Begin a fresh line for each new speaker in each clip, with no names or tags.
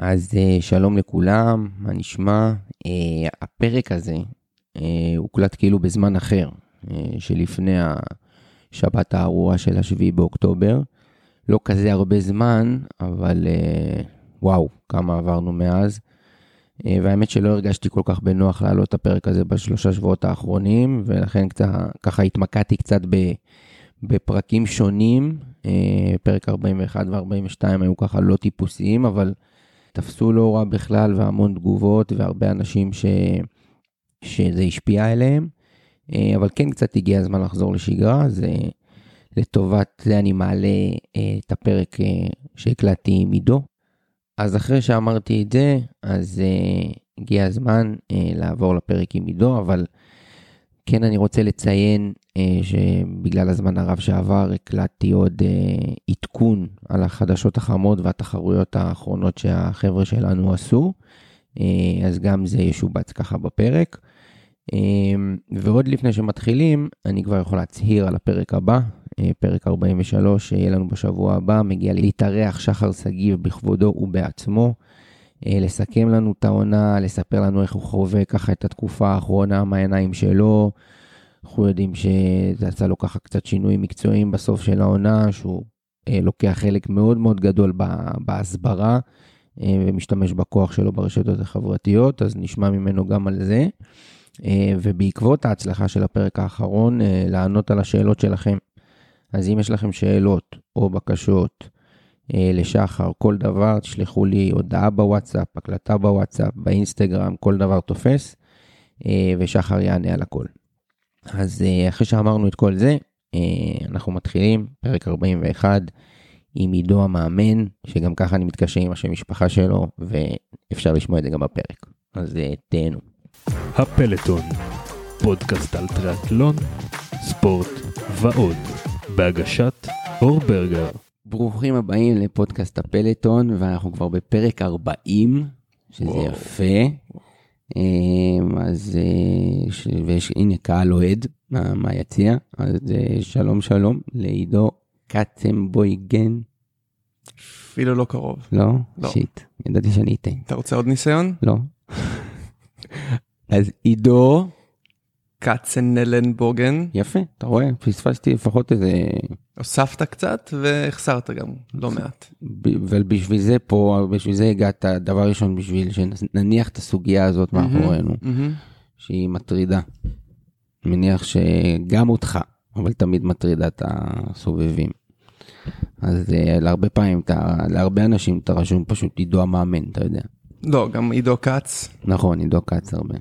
אז uh, שלום לכולם, מה נשמע? Uh, הפרק הזה uh, הוקלט כאילו בזמן אחר, שלפני השבת הארורה של השביעי באוקטובר. לא כזה הרבה זמן, אבל וואו, כמה עברנו מאז. והאמת שלא הרגשתי כל כך בנוח להעלות את הפרק הזה בשלושה שבועות האחרונים, ולכן קצת, ככה התמקדתי קצת ב, בפרקים שונים. פרק 41 ו-42 היו ככה לא טיפוסיים, אבל... תפסו לא רע בכלל והמון תגובות והרבה אנשים ש... שזה השפיע עליהם, אה, אבל כן קצת הגיע הזמן לחזור לשגרה, אז אה, לטובת זה אני מעלה אה, את הפרק שהקלטתי עם עידו. אז אחרי שאמרתי את זה, אז הגיע הזמן לעבור לפרק עם עידו, אבל כן אני רוצה לציין אה, שבגלל הזמן הרב שעבר הקלטתי עוד אה, עדכון על החדשות החמות והתחרויות האחרונות שהחבר'ה שלנו עשו, אה, אז גם זה ישובץ ככה בפרק. ועוד לפני שמתחילים, אני כבר יכול להצהיר על הפרק הבא, פרק 43 שיהיה לנו בשבוע הבא, מגיע להתארח שחר שגיב בכבודו ובעצמו. לסכם לנו את העונה, לספר לנו איך הוא חווה ככה את התקופה האחרונה מהעיניים שלו, אנחנו יודעים שזה עשה לו ככה קצת שינויים מקצועיים בסוף של העונה, שהוא אה, לוקח חלק מאוד מאוד גדול בהסברה אה, ומשתמש בכוח שלו ברשתות החברתיות, אז נשמע ממנו גם על זה. אה, ובעקבות ההצלחה של הפרק האחרון, אה, לענות על השאלות שלכם. אז אם יש לכם שאלות או בקשות אה, לשחר, כל דבר, תשלחו לי הודעה בוואטסאפ, הקלטה בוואטסאפ, באינסטגרם, כל דבר תופס, אה, ושחר יענה על הכל. אז אה, אחרי שאמרנו את כל זה, אה, אנחנו מתחילים, פרק 41, עם עידו המאמן, שגם ככה אני מתקשר עם השם משפחה שלו, ואפשר לשמוע את זה גם בפרק. אז אה, תהנו.
הפלטון, פודקאסט על טריאטלון, ספורט ועוד, בהגשת אור ברגר.
ברוכים הבאים לפודקאסט הפלטון, ואנחנו כבר בפרק 40, שזה וואו. יפה. אמ, אז אה, ויש, הנה קהל אוהד מהיציע, אז אה, שלום שלום לעידו קצנבויגן.
אפילו לא קרוב.
לא? לא. שיט, ידעתי שאני אתן.
אתה רוצה עוד ניסיון?
לא. אז עידו
קצנלנבוגן.
יפה, אתה רואה? פספסתי לפחות איזה...
הוספת קצת והחסרת גם לא מעט.
ובשביל זה פה, בשביל זה הגעת, דבר ראשון, בשביל שנניח את הסוגיה הזאת מאחורינו, שהיא מטרידה. מניח שגם אותך, אבל תמיד מטרידה את הסובבים. אז אה, להרבה פעמים, להרבה אנשים אתה רשום פשוט עידו המאמן, אתה יודע.
לא, גם עידו כץ.
נכון, עידו כץ הרבה.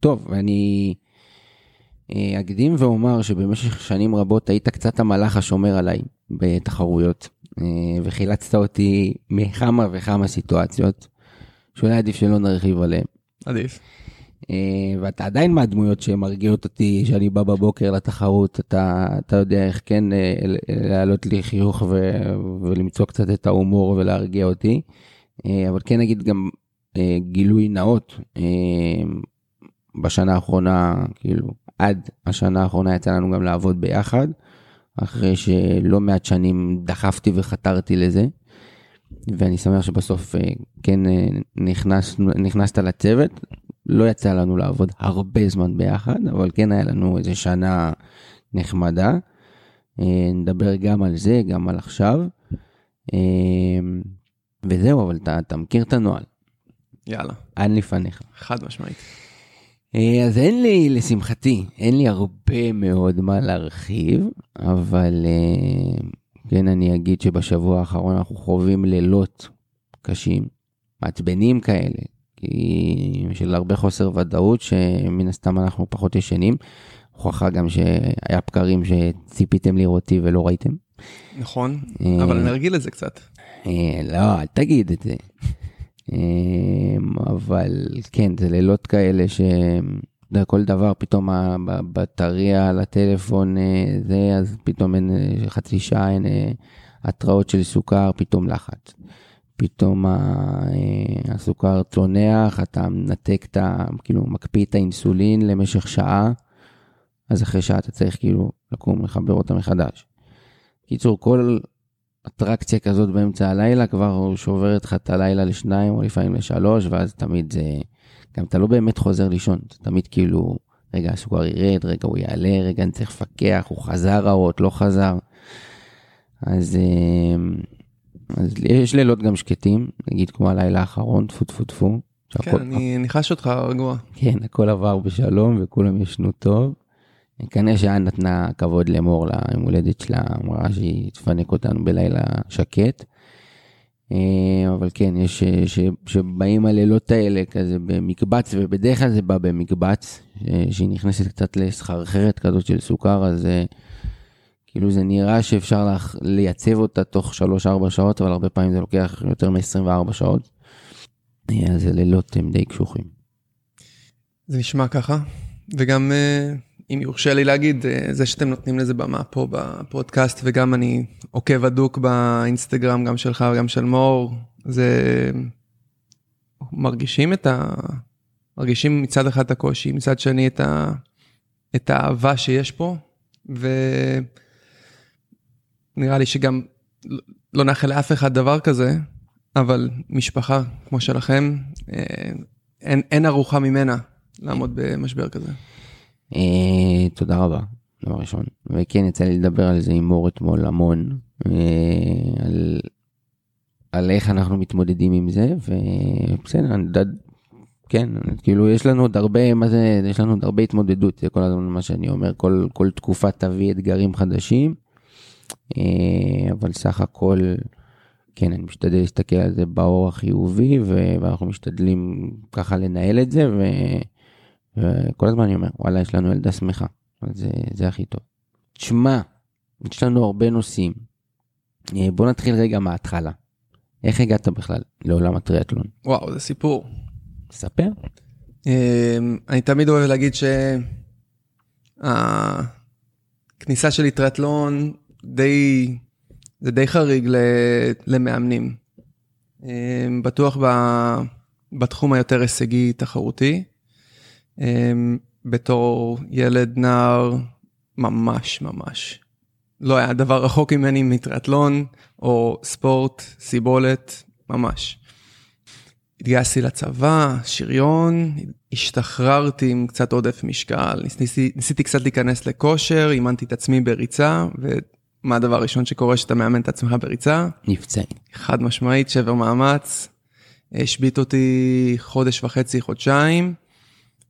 טוב, ואני... אה, אקדים ואומר שבמשך שנים רבות היית קצת המלאך השומר עליי בתחרויות, אה, וחילצת אותי מכמה וכמה סיטואציות, שאולי עדיף שלא נרחיב עליהן.
עדיף.
אה, ואתה עדיין מהדמויות שמרגיעות אותי, שאני בא בבוקר לתחרות, אתה, אתה יודע איך כן להעלות לי חיוך ו, ולמצוא קצת את ההומור ולהרגיע אותי. אבל כן נגיד גם גילוי נאות, בשנה האחרונה, כאילו, עד השנה האחרונה יצא לנו גם לעבוד ביחד, אחרי שלא מעט שנים דחפתי וחתרתי לזה. ואני שמח שבסוף אה, כן אה, נכנס, נכנסת לצוות. לא יצא לנו לעבוד הרבה זמן ביחד, אבל כן היה לנו איזה שנה נחמדה. אה, נדבר גם על זה, גם על עכשיו. וזהו, אבל אתה, אתה מכיר את הנוהל.
יאללה.
אין לפניך.
חד משמעית.
אה, אז אין לי, לשמחתי, אין לי הרבה מאוד מה להרחיב, אבל אה, כן אני אגיד שבשבוע האחרון אנחנו חווים לילות קשים, מעצבנים כאלה, כי של הרבה חוסר ודאות שמן הסתם אנחנו פחות ישנים. הוכחה גם שהיה בקרים שציפיתם לראותי ולא ראיתם.
נכון, אה, אבל אני ארגיל את זה קצת.
לא, אל תגיד את זה. אמ, אבל כן, זה לילות כאלה ש... כל דבר, פתאום הבטריה על הטלפון אה, זה, אז פתאום אין אה, חצי שעה, אין אה, התראות של סוכר, פתאום לחץ. פתאום הסוכר צונח, אתה מנתק את ה... כאילו, מקפיא את האינסולין למשך שעה, אז אחרי שעה אתה צריך כאילו לקום, לחבר אותה מחדש. קיצור, כל אטרקציה כזאת באמצע הלילה, כבר הוא שובר לך את הלילה לשניים או לפעמים לשלוש, ואז תמיד זה... גם אתה לא באמת חוזר לישון, זה תמיד כאילו, רגע, הסוכר ירד, רגע הוא יעלה, רגע אני צריך לפקח, הוא חזר רעות, לא חזר. אז, אה, אז יש לילות גם שקטים, נגיד כמו הלילה האחרון, טפו טפו טפו.
כן,
שהכל-
אני ניחש אותך רגוע.
כן, הכל עבר בשלום וכולם ישנו טוב. כנראה שאן נתנה כבוד למור ליום הולדת שלה, אמרה שהיא תפנק אותנו בלילה שקט. אה, אבל כן, יש ש- שבאים הלילות האלה כזה במקבץ, ובדרך כלל זה בא במקבץ, אה, שהיא נכנסת קצת לסחרחרת כזאת של סוכר, אז אה, כאילו זה נראה שאפשר לייצב אותה תוך 3-4 שעות, אבל הרבה פעמים זה לוקח יותר מ-24 שעות. אה, אז הלילות הם די קשוחים.
זה נשמע ככה, וגם אה, אם יורשה לי להגיד, אה, זה שאתם נותנים לזה במה פה בפודקאסט, וגם אני עוקב הדוק באינסטגרם, גם שלך וגם של מור, זה... מרגישים את ה... מרגישים מצד אחד את הקושי, מצד שני את, ה... את האהבה שיש פה, ונראה לי שגם לא נאחל לאף אחד דבר כזה, אבל משפחה כמו שלכם, אה, אין, אין ארוחה ממנה לעמוד במשבר כזה.
אה, תודה רבה, דבר ראשון. וכן, יצא לי לדבר על זה עם מור אתמול המון, אה, על, על איך אנחנו מתמודדים עם זה, ובסדר, אני יודע, כן, כאילו יש לנו עוד הרבה, מה זה, יש לנו עוד הרבה התמודדות, זה כל הזמן מה שאני אומר, כל, כל תקופה תביא אתגרים חדשים, אה, אבל סך הכל, כן, אני משתדל להסתכל על זה באור החיובי, ואנחנו משתדלים ככה לנהל את זה, ו... וכל הזמן אני אומר, וואלה, יש לנו ילדה שמחה, אז זה, זה הכי טוב. תשמע, יש לנו הרבה נושאים. אה, בוא נתחיל רגע מההתחלה. איך הגעת בכלל לעולם הטריאטלון?
וואו, זה סיפור.
ספר.
אמ, אני תמיד אוהב להגיד שהכניסה שלי טריאטלון די, זה די חריג ל- למאמנים. אמ, בטוח ב- בתחום היותר הישגי תחרותי. אמ, בתור ילד, נער, ממש ממש. לא היה דבר רחוק ממני מטריאטלון או ספורט, סיבולת, ממש. התגייסתי לצבא, שריון, השתחררתי עם קצת עודף משקל, ניסיתי, ניסיתי קצת להיכנס לכושר, אימנתי את עצמי בריצה, ומה הדבר הראשון שקורה שאתה מאמן את עצמך בריצה?
נפצעים.
חד משמעית, שבר מאמץ, השבית אותי חודש וחצי, חודשיים.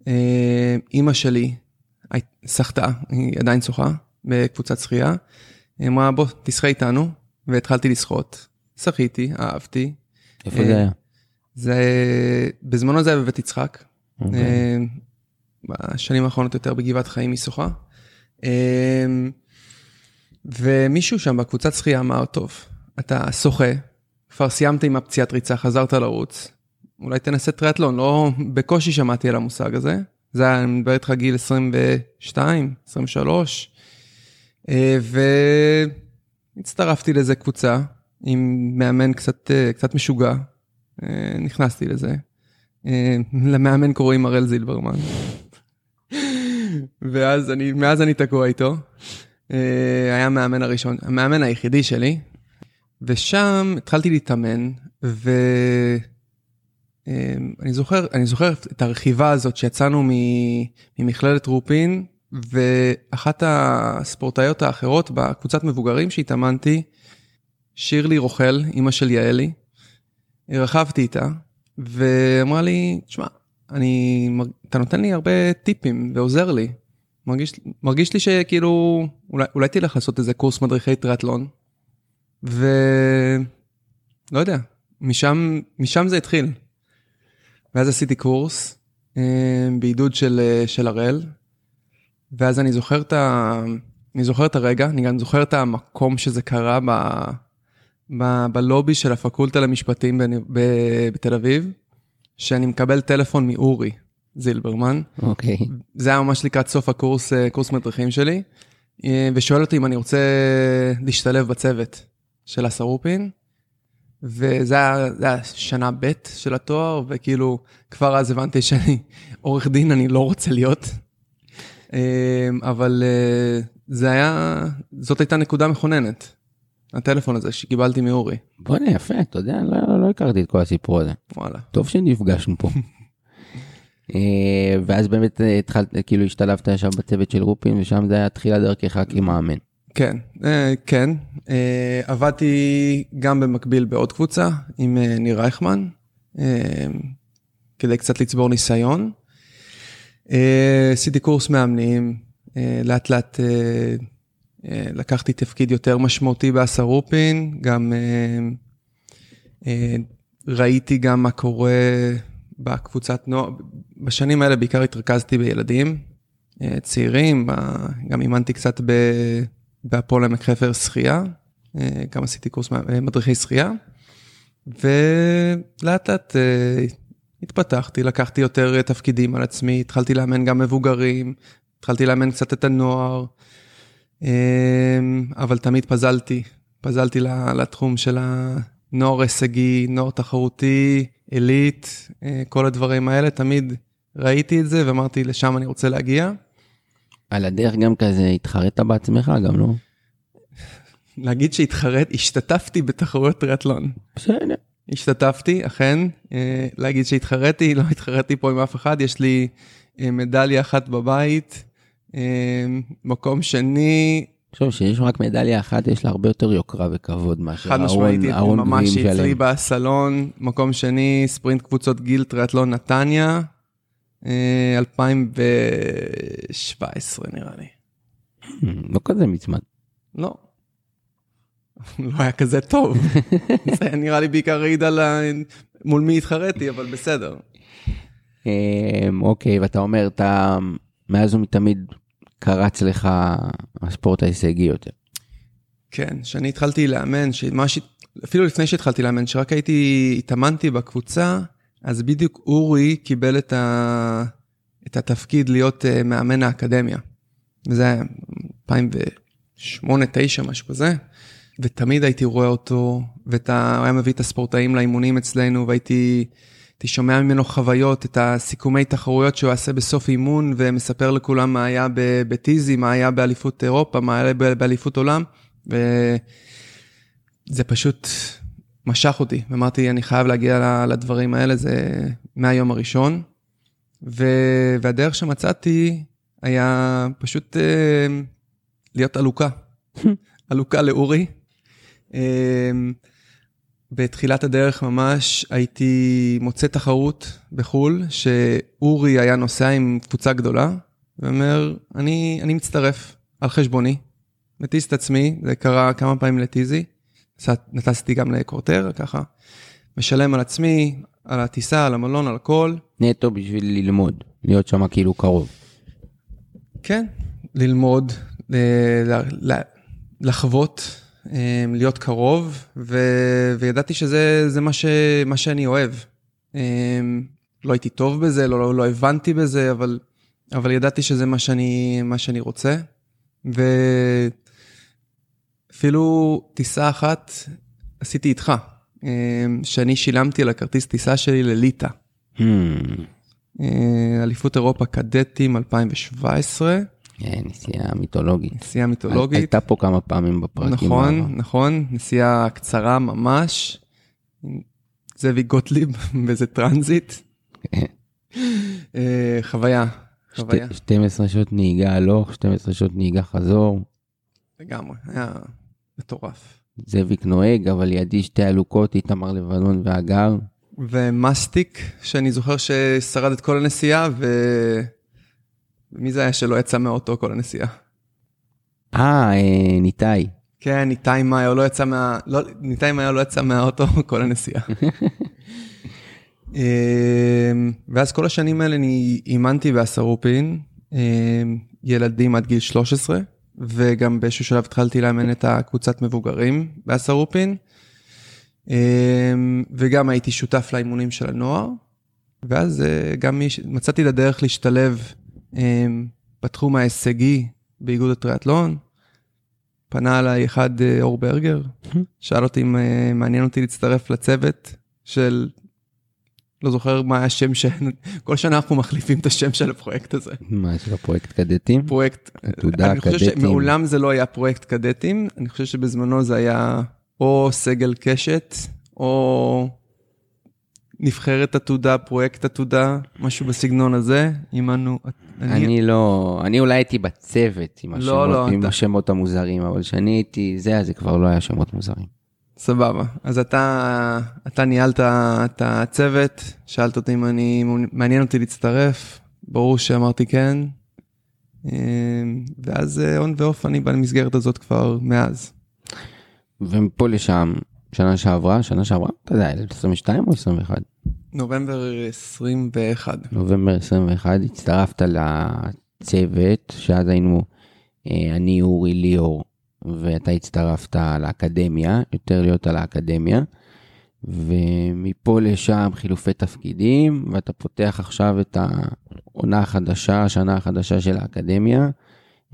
אה, אימא שלי שחתה, היא עדיין שוחה בקבוצת שחייה. היא אמרה בוא תשחה איתנו, והתחלתי לשחות. שחיתי, אהבתי.
איפה
אה,
זה היה?
זה, בזמנו זה היה בבית יצחק.
אוקיי.
אה, בשנים האחרונות יותר בגבעת חיים היא שוחה. ומישהו שם בקבוצת שחייה אמר, טוב, אתה שוחה, כבר סיימת עם הפציעת ריצה, חזרת לרוץ, אולי תנסה טריאטלון, לא בקושי שמעתי על המושג הזה. זה היה, אני מדבר איתך גיל 22, 23, אה, והצטרפתי לזה קבוצה עם מאמן קצת, אה, קצת משוגע, אה, נכנסתי לזה. למאמן קוראים הראל זילברמן. ואז אני, מאז אני תקוע איתו. היה המאמן הראשון, המאמן היחידי שלי, ושם התחלתי להתאמן, ואני זוכר, אני זוכר את הרכיבה הזאת שיצאנו ממכללת רופין, ואחת הספורטאיות האחרות בקבוצת מבוגרים שהתאמנתי, שירלי רוכל, אימא של יעלי, רכבתי איתה, ואמרה לי, תשמע, אני, אתה נותן לי הרבה טיפים ועוזר לי. מרגיש, מרגיש לי שכאילו, אולי, אולי תלך לעשות איזה קורס מדריכי טריאטלון, ולא יודע, משם, משם זה התחיל. ואז עשיתי קורס אה, בעידוד של, אה, של הראל, ואז אני זוכר את, ה, אני זוכר את הרגע, אני גם זוכר את המקום שזה קרה ב, ב, בלובי של הפקולטה למשפטים בנ- ב- בתל אביב, שאני מקבל טלפון מאורי זילברמן,
אוקיי.
זה היה ממש לקראת סוף הקורס, אה, קורס מדריכים שלי, ושואל אותי אם אני רוצה להשתלב בצוות של הסרופין, וזה היה, זה היה שנה ב' של התואר, וכאילו, כבר אז הבנתי שאני עורך דין, אני לא רוצה להיות. אה, אבל אה, זה היה, זאת הייתה נקודה מכוננת, הטלפון הזה שקיבלתי מאורי.
בוא'נה, יפה, אתה יודע, לא, לא הכרתי את כל הסיפור הזה.
וואלה.
טוב שנפגשנו פה. אה, ואז באמת אה, התחלת, כאילו השתלבת ישר בצוות של רופין, ושם זה היה תחילה דרכך כמאמן.
כן, אה, כן. אה, עבדתי גם במקביל בעוד קבוצה עם אה, ניר רייכמן, כדי קצת לצבור ניסיון. עשיתי קורס מאמנים, לאט לאט לקחתי תפקיד יותר משמעותי באסרופין, גם ראיתי גם מה קורה בקבוצת נוער, בשנים האלה בעיקר התרכזתי בילדים צעירים, גם אימנתי קצת ב- בהפועל עמק חפר שחייה, אה, גם עשיתי קורס אה, מדריכי שחייה, ולאט לאט אה, התפתחתי, לקחתי יותר תפקידים על עצמי, התחלתי לאמן גם מבוגרים, התחלתי לאמן קצת את הנוער, אבל תמיד פזלתי, פזלתי לתחום של הנוער הישגי, נוער תחרותי, עילית, כל הדברים האלה, תמיד ראיתי את זה ואמרתי, לשם אני רוצה להגיע.
על הדרך גם כזה התחרט בעצמך גם, לא?
להגיד שהתחרט, השתתפתי בתחרויות טריאטלון.
בסדר.
השתתפתי, אכן. אה, להגיד שהתחרתי, לא התחרתי פה עם אף אחד, יש לי אה, מדליה אחת בבית, אה, מקום שני,
תחשוב שיש רק מדליה אחת, יש לה הרבה יותר יוקרה וכבוד מאשר
חד משמעית,
ארון, ארון
ממש
גביעים
אצלי. בסלון, מקום שני, ספרינט קבוצות גיל טריאטלון נתניה, 2017 נראה לי.
לא כזה מצמד.
לא. לא היה כזה טוב. זה נראה לי בעיקר העיד על. מול מי התחרתי, אבל בסדר.
אמ, אוקיי, ואתה אומר, אתה מאז ומתמיד קרץ לך הספורט ההישגי יותר.
כן, כשאני התחלתי לאמן, שמש... אפילו לפני שהתחלתי לאמן, שרק הייתי, התאמנתי בקבוצה, אז בדיוק אורי קיבל את, ה... את התפקיד להיות uh, מאמן האקדמיה. וזה היה 2008-2009, משהו כזה. ותמיד הייתי רואה אותו, והוא היה מביא את הספורטאים לאימונים אצלנו, והייתי הייתי שומע ממנו חוויות, את הסיכומי תחרויות שהוא עושה בסוף אימון, ומספר לכולם מה היה בטיזי, מה היה באליפות אירופה, מה היה באליפות עולם, וזה פשוט משך אותי. אמרתי, אני חייב להגיע לדברים האלה, זה מהיום הראשון. ו... והדרך שמצאתי היה פשוט אה, להיות עלוקה. עלוקה לאורי. אה, בתחילת הדרך ממש הייתי מוצא תחרות בחו"ל, שאורי היה נוסע עם קבוצה גדולה, ואומר, אני, אני מצטרף על חשבוני, מטיס את עצמי, זה קרה כמה פעמים לטיזי, נטסתי גם לקורטר, ככה, משלם על עצמי, על הטיסה, על המלון, על הכל.
נטו בשביל ללמוד, להיות שם כאילו קרוב.
כן, ללמוד, ל- ל- לחוות, אה, להיות קרוב, ו- וידעתי שזה זה מה, ש- מה שאני אוהב. אה, לא הייתי טוב בזה, לא, לא, לא הבנתי בזה, אבל, אבל ידעתי שזה מה שאני, מה שאני רוצה. ואפילו טיסה אחת עשיתי איתך, אה, שאני שילמתי על הכרטיס טיסה שלי לליטא.
Hmm,
אה, אליפות אירופה קדטים 2017,
כן, נסיעה מיתולוגית.
נסיעה מיתולוגית.
הייתה פה כמה פעמים בפרקים.
נכון,
בעבר.
נכון, נסיעה קצרה ממש. זאביק גוטליב באיזה טרנזיט.
כן.
אה, חוויה, חוויה,
שתי- 12 שעות נהיגה הלוך, 12 שעות נהיגה חזור.
לגמרי, היה מטורף.
זאביק נוהג, אבל לידי שתי אלוקות, איתמר לבנון והגר.
ומסטיק, שאני זוכר ששרד את כל הנסיעה, ו... ומי זה היה שלא יצא מהאוטו כל הנסיעה?
אה, אה, ניתאי.
כן, ניתאי מאיו לא יצא מה... לא, ניתאי מאיו לא יצא מהאוטו כל הנסיעה. אמ, ואז כל השנים האלה אני אימנתי באסרופין, אמ, ילדים עד גיל 13, וגם באיזשהו שלב התחלתי לאמן את הקבוצת מבוגרים באסרופין, אמ, וגם הייתי שותף לאימונים של הנוער, ואז אה, גם מצאתי את הדרך להשתלב אמ, בתחום ההישגי באיגוד הטריאטלון. פנה אליי אחד אה, אור ברגר, שאל אותי אם אה, מעניין אותי להצטרף לצוות של לא זוכר מה השם ש... כל שנה אנחנו מחליפים את השם של הפרויקט הזה.
מה, יש לך פרויקט קדטים?
פרויקט,
עתודה,
אני חושב
קדטים.
שמעולם זה לא היה פרויקט קדטים, אני חושב שבזמנו זה היה או סגל קשת, או נבחרת עתודה, פרויקט עתודה, משהו בסגנון הזה. אימנו,
אני לא, אני אולי הייתי בצוות עם
לא,
השמות,
לא,
עם
אתה-
השמות המוזרים, אבל כשאני הייתי זה, אז זה כבר לא היה שמות מוזרים.
סבבה. אז אתה, אתה ניהלת את הצוות, שאלת אותי אם אני, מעניין אותי להצטרף, ברור שאמרתי כן. אה, ואז און ואוף אני במסגרת הזאת כבר מאז.
ומפה לשם, שנה שעברה, שנה שעברה, אתה יודע, 22 או 21?
נובמבר 21.
נובמבר 21, הצטרפת לצוות, שאז היינו, אה, אני, אורי, ליאור, ואתה הצטרפת לאקדמיה, יותר להיות על האקדמיה, ומפה לשם חילופי תפקידים, ואתה פותח עכשיו את העונה החדשה, השנה החדשה של האקדמיה,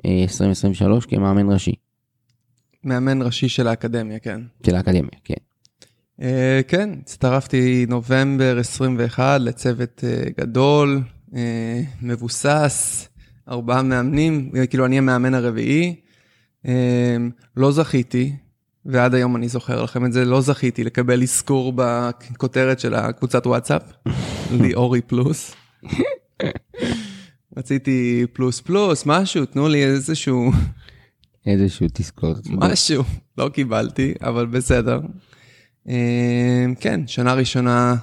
אה, 2023 כמאמן ראשי,
מאמן ראשי של האקדמיה, כן.
של האקדמיה, כן.
אה, כן, הצטרפתי נובמבר 21 לצוות אה, גדול, אה, מבוסס, ארבעה מאמנים, אה, כאילו אני המאמן הרביעי. אה, לא זכיתי, ועד היום אני זוכר לכם את זה, לא זכיתי לקבל אזכור בכותרת של הקבוצת וואטסאפ, ליאורי פלוס. רציתי פלוס פלוס, משהו, תנו לי איזשהו
איזשהו תזכורת.
משהו, לא קיבלתי, אבל בסדר. אה, כן, שנה ראשונה,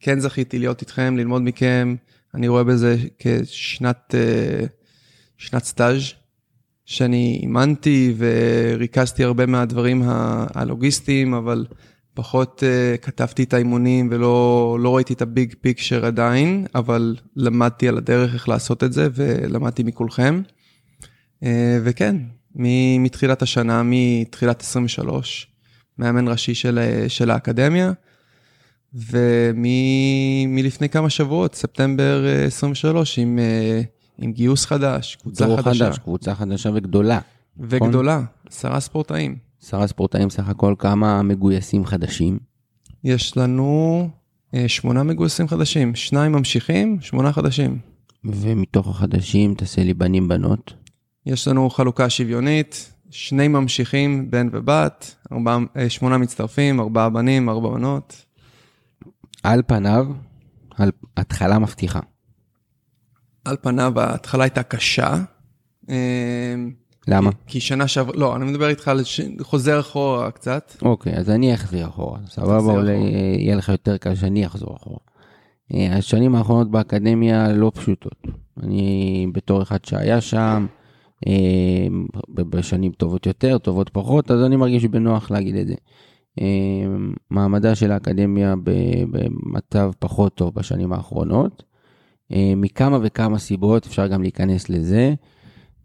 כן זכיתי להיות איתכם, ללמוד מכם, אני רואה בזה כשנת אה, שנת סטאז' שאני אימנתי וריכזתי הרבה מהדברים הלוגיסטיים, אבל פחות uh, כתבתי את האימונים ולא לא ראיתי את הביג פיקשר עדיין, אבל למדתי על הדרך איך לעשות את זה ולמדתי מכולכם. Uh, וכן, מתחילת השנה, מתחילת 23, מאמן ראשי של, אה, של האקדמיה, ומלפני כמה שבועות, ספטמבר אה, 23, עם, אה, עם גיוס חדש, קבוצה חדשה.
חדש, קבוצה חדשה וגדולה.
וגדולה, עשרה ספורטאים.
עשרה ספורטאים סך הכל, כמה מגויסים חדשים.
יש לנו אה, שמונה מגויסים חדשים, שניים ממשיכים, שמונה חדשים.
ומתוך החדשים תעשה לי בנים בנות.
יש לנו חלוקה שוויונית, שני ממשיכים, בן ובת, ארבע, אה, שמונה מצטרפים, ארבעה בנים, ארבע בנות.
על פניו, על התחלה מבטיחה.
על פניו ההתחלה הייתה קשה. אה,
למה?
כי, כי שנה שעברה, לא, אני מדבר איתך על ש... חוזר אחורה קצת.
אוקיי, אז אני אחזיר אחורה. סבבה, אולי יהיה לך יותר קל שאני אחזור אחורה. אה, השנים האחרונות באקדמיה לא פשוטות. אני בתור אחד שהיה שם, אה, בשנים טובות יותר, טובות פחות, אז אני מרגיש בנוח להגיד את זה. אה, מעמדה של האקדמיה במצב פחות טוב בשנים האחרונות. אה, מכמה וכמה סיבות, אפשר גם להיכנס לזה.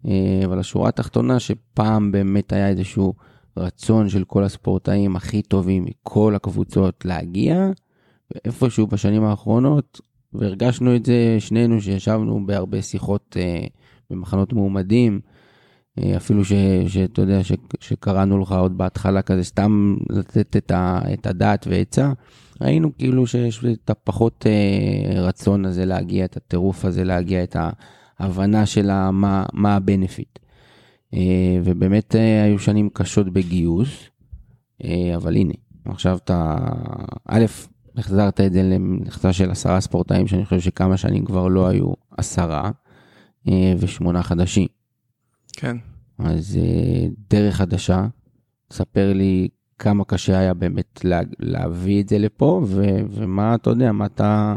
אה, אבל השורה התחתונה שפעם באמת היה איזשהו רצון של כל הספורטאים הכי טובים מכל הקבוצות להגיע, ואיפשהו בשנים האחרונות, והרגשנו את זה שנינו שישבנו בהרבה שיחות אה, במחנות מועמדים, אפילו שאתה יודע שקראנו לך עוד בהתחלה כזה סתם לתת את, ה, את הדעת ועצה, ראינו כאילו שיש את הפחות אה, רצון הזה להגיע, את הטירוף הזה להגיע, את ההבנה של מה, מה הבנפיט. אה, ובאמת אה, היו שנים קשות בגיוס, אה, אבל הנה, עכשיו אתה, א', החזרת את זה למכסה של עשרה ספורטאים, שאני חושב שכמה שנים כבר לא היו עשרה, אה, ושמונה חדשים.
כן.
אז אה, דרך חדשה, ספר לי כמה קשה היה באמת לה, להביא את זה לפה, ו, ומה אתה יודע, מה אתה,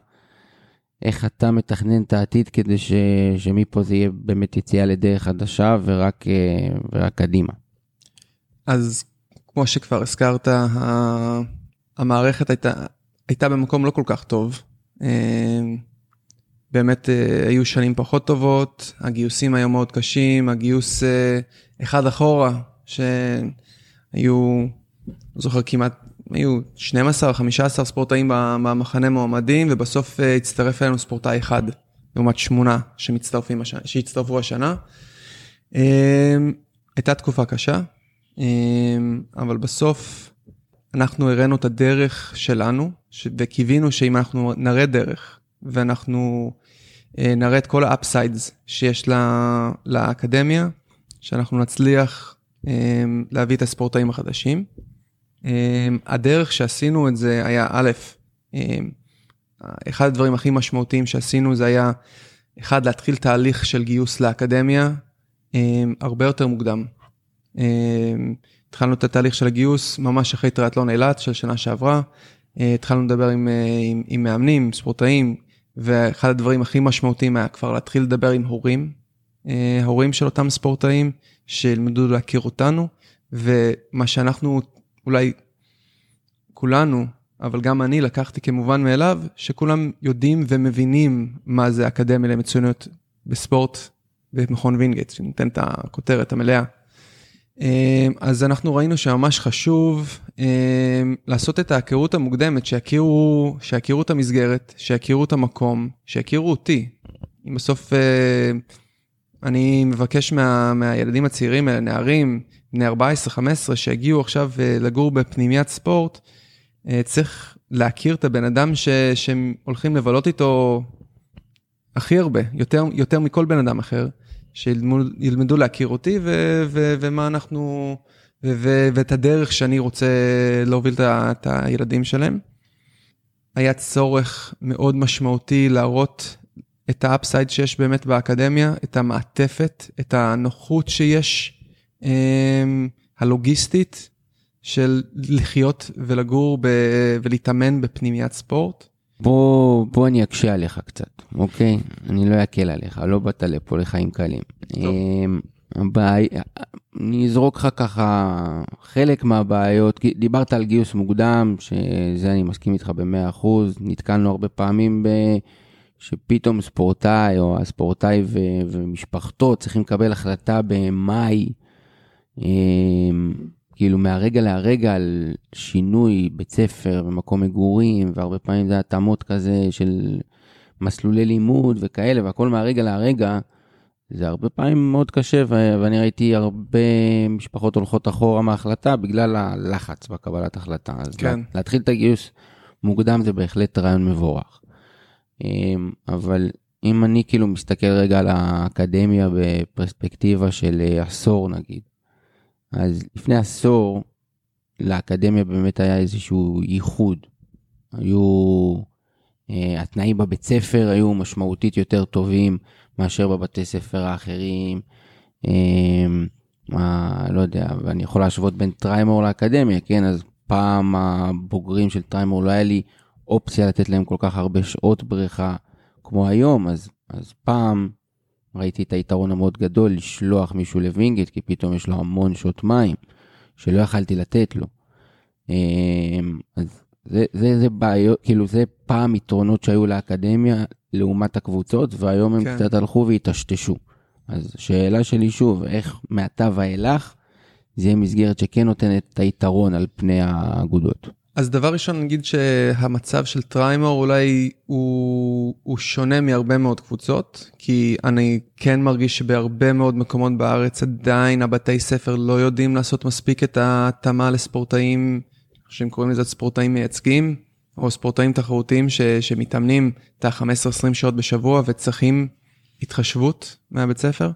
איך אתה מתכנן את העתיד כדי ש, שמפה זה יהיה באמת יציאה לדרך חדשה ורק, אה, ורק קדימה.
אז כמו שכבר הזכרת, המערכת הייתה, הייתה במקום לא כל כך טוב. אה, באמת אה, היו שנים פחות טובות, הגיוסים היו מאוד קשים, הגיוס אחד אחורה, שהיו, לא זוכר כמעט, היו 12-15 ספורטאים ב- במחנה מועמדים, ובסוף אה, הצטרף אלינו ספורטאי אחד, לעומת שמונה שמצטרפים השנה, שהצטרפו השנה. אה, הייתה תקופה קשה, אמ, אבל בסוף אנחנו הראינו את הדרך שלנו. וקיווינו שאם אנחנו נראה דרך, ואנחנו אה, נראה את כל ה upsides שיש לה, לאקדמיה, שאנחנו נצליח אה, להביא את הספורטאים החדשים. אה, הדרך שעשינו את זה היה, א', אה, אחד הדברים הכי משמעותיים שעשינו זה היה, אחד, להתחיל תהליך של גיוס לאקדמיה אה, הרבה יותר מוקדם. התחלנו את התהליך של הגיוס ממש אחרי טריאטלון אילת של שנה שעברה. אה, התחלנו לדבר עם, אה, עם, עם מאמנים, ספורטאים, ואחד הדברים הכי משמעותיים היה כבר להתחיל לדבר עם הורים, אה, הורים של אותם ספורטאים, שילמדו להכיר אותנו, ומה שאנחנו אולי כולנו, אבל גם אני לקחתי כמובן מאליו, שכולם יודעים ומבינים מה זה אקדמיה למצוינות בספורט במכון וינגייט, שניתן את הכותרת המלאה. אמ, אז אנחנו ראינו שממש חשוב אמ, לעשות את ההכרות המוקדמת, שיכירו, שיכירו את המסגרת, שיכירו את המקום, שיכירו אותי. אם בסוף אה, אני מבקש מה, מהילדים הצעירים האלה, בני 14-15, שהגיעו עכשיו אה, לגור בפנימיית ספורט, אה, צריך להכיר את הבן אדם ש, שהם הולכים לבלות איתו הכי הרבה, יותר, יותר מכל בן אדם אחר. שילמדו להכיר אותי ו, ו, ומה אנחנו, ו, ו, ואת הדרך שאני רוצה להוביל את, את הילדים שלהם. היה צורך מאוד משמעותי להראות את האפסייד שיש באמת באקדמיה, את המעטפת, את הנוחות שיש, הלוגיסטית של לחיות ולגור ב, ולהתאמן בפנימיית ספורט.
בוא, בוא אני אקשה עליך קצת, אוקיי? אני לא אקל עליך, לא באת לפה לחיים קלים. אמ, הבעיה, אני אזרוק לך ככה חלק מהבעיות, דיברת על גיוס מוקדם, שזה אני מסכים איתך ב-100%, נתקלנו הרבה פעמים ב... שפתאום ספורטאי או הספורטאי ו... ומשפחתו צריכים לקבל החלטה במאי. אמ, כאילו מהרגע להרגע על שינוי בית ספר ומקום מגורים, והרבה פעמים זה התאמות כזה של מסלולי לימוד וכאלה, והכל מהרגע להרגע, זה הרבה פעמים מאוד קשה, ואני ראיתי הרבה משפחות הולכות אחורה מההחלטה בגלל הלחץ בקבלת החלטה. אז כן. להתחיל את הגיוס מוקדם זה בהחלט רעיון מבורך. אמ, אבל אם אני כאילו מסתכל רגע על האקדמיה בפרספקטיבה של עשור נגיד, אז לפני עשור לאקדמיה באמת היה איזשהו ייחוד. היו, אה, התנאים בבית ספר היו משמעותית יותר טובים מאשר בבתי ספר האחרים. אה, מה, לא יודע, ואני יכול להשוות בין טריימור לאקדמיה, כן? אז פעם הבוגרים של טריימור לא היה לי אופציה לתת להם כל כך הרבה שעות בריכה כמו היום, אז, אז פעם ראיתי את היתרון המאוד גדול לשלוח מישהו לווינגייט, כי פתאום יש לו המון שעות מים, שלא יכלתי לתת לו. אמ, אז זה, זה, זה בעיות, כאילו זה פעם יתרונות שהיו לאקדמיה לעומת הקבוצות, והיום הם כן. קצת הלכו והיטשטשו. אז שאלה שלי שוב, איך מעתה ואילך זה יהיה מסגרת שכן נותנת את היתרון על פני האגודות?
אז דבר ראשון נגיד שהמצב של טריימור אולי הוא, הוא שונה מהרבה מאוד קבוצות, כי אני כן מרגיש שבהרבה מאוד מקומות בארץ עדיין הבתי ספר לא יודעים לעשות מספיק את ההתאמה לספורטאים, שהם קוראים לזה ספורטאים מייצגים, או ספורטאים תחרותיים ש, שמתאמנים את ה-15-20 שעות בשבוע וצריכים התחשבות מהבית ספר.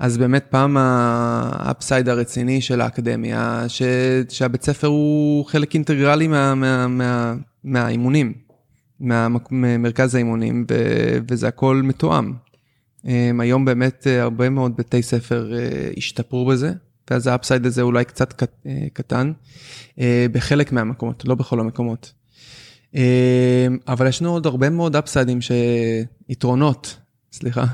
אז באמת פעם האפסייד הרציני של האקדמיה, ש, שהבית ספר הוא חלק אינטגרלי מה, מה, מה, מהאימונים, ממרכז האימונים, ו, וזה הכל מתואם. אמ, היום באמת אה, הרבה מאוד בתי ספר אה, השתפרו בזה, ואז ה upside הזה אולי קצת אה, קטן, בחלק מהמקומות, לא בכל המקומות. אמ, אבל ישנו עוד הרבה מאוד upside ים, יתרונות סליחה,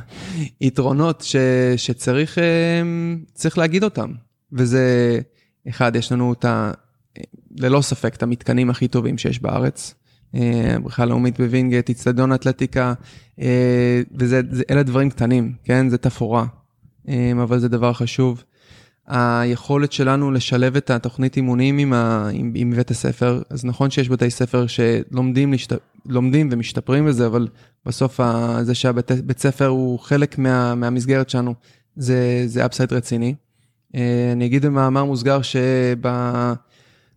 יתרונות ש, שצריך אמ, צריך להגיד אותם. וזה, אחד, יש לנו את ה... ללא ספק, את המתקנים הכי טובים שיש בארץ. אה, בריכה לאומית בווינגייט, אצטדיון אתלטיקה, אה, ואלה דברים קטנים, כן? זה תפאורה, אה, אבל זה דבר חשוב. היכולת שלנו לשלב את התוכנית אימונים עם, ה, עם, עם בית הספר, אז נכון שיש בתי ספר שלומדים להשת, לומדים ומשתפרים בזה, אבל בסוף ה, זה שהבית ספר הוא חלק מה, מהמסגרת שלנו, זה, זה אפסייד רציני. אה, אני אגיד במאמר מוסגר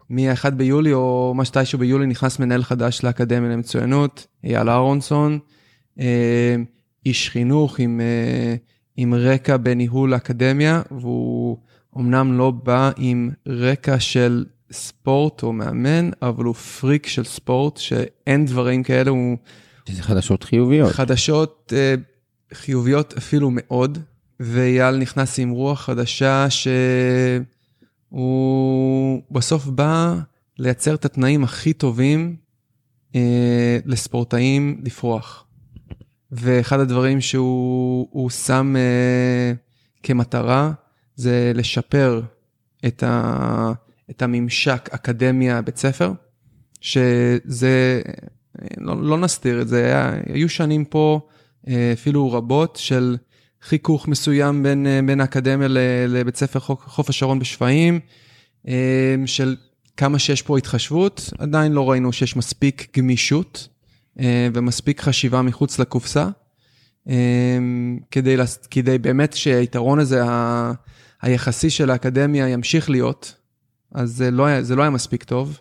מ-1 ביולי או מתישהו ביולי נכנס מנהל חדש לאקדמיה למצוינות, אייל אהרונסון, אה, איש חינוך עם, אה, עם רקע בניהול אקדמיה, והוא אמנם לא בא עם רקע של ספורט או מאמן, אבל הוא פריק של ספורט, שאין דברים כאלה, הוא...
שזה חדשות חיוביות.
חדשות אה, חיוביות אפילו מאוד, ואייל נכנס עם רוח חדשה שהוא בסוף בא לייצר את התנאים הכי טובים אה, לספורטאים לפרוח. ואחד הדברים שהוא שם אה, כמטרה זה לשפר את, ה, את הממשק אקדמיה בית ספר, שזה, לא, לא נסתיר את זה, היה, היו שנים פה אה, אפילו רבות של חיכוך מסוים בין, אה, בין האקדמיה לבית ספר חוף השרון בשפיים, אה, של כמה שיש פה התחשבות, עדיין לא ראינו שיש מספיק גמישות ומספיק חשיבה מחוץ לקופסה, כדי, כדי באמת שהיתרון הזה היחסי של האקדמיה ימשיך להיות, אז זה לא היה, זה לא היה מספיק טוב,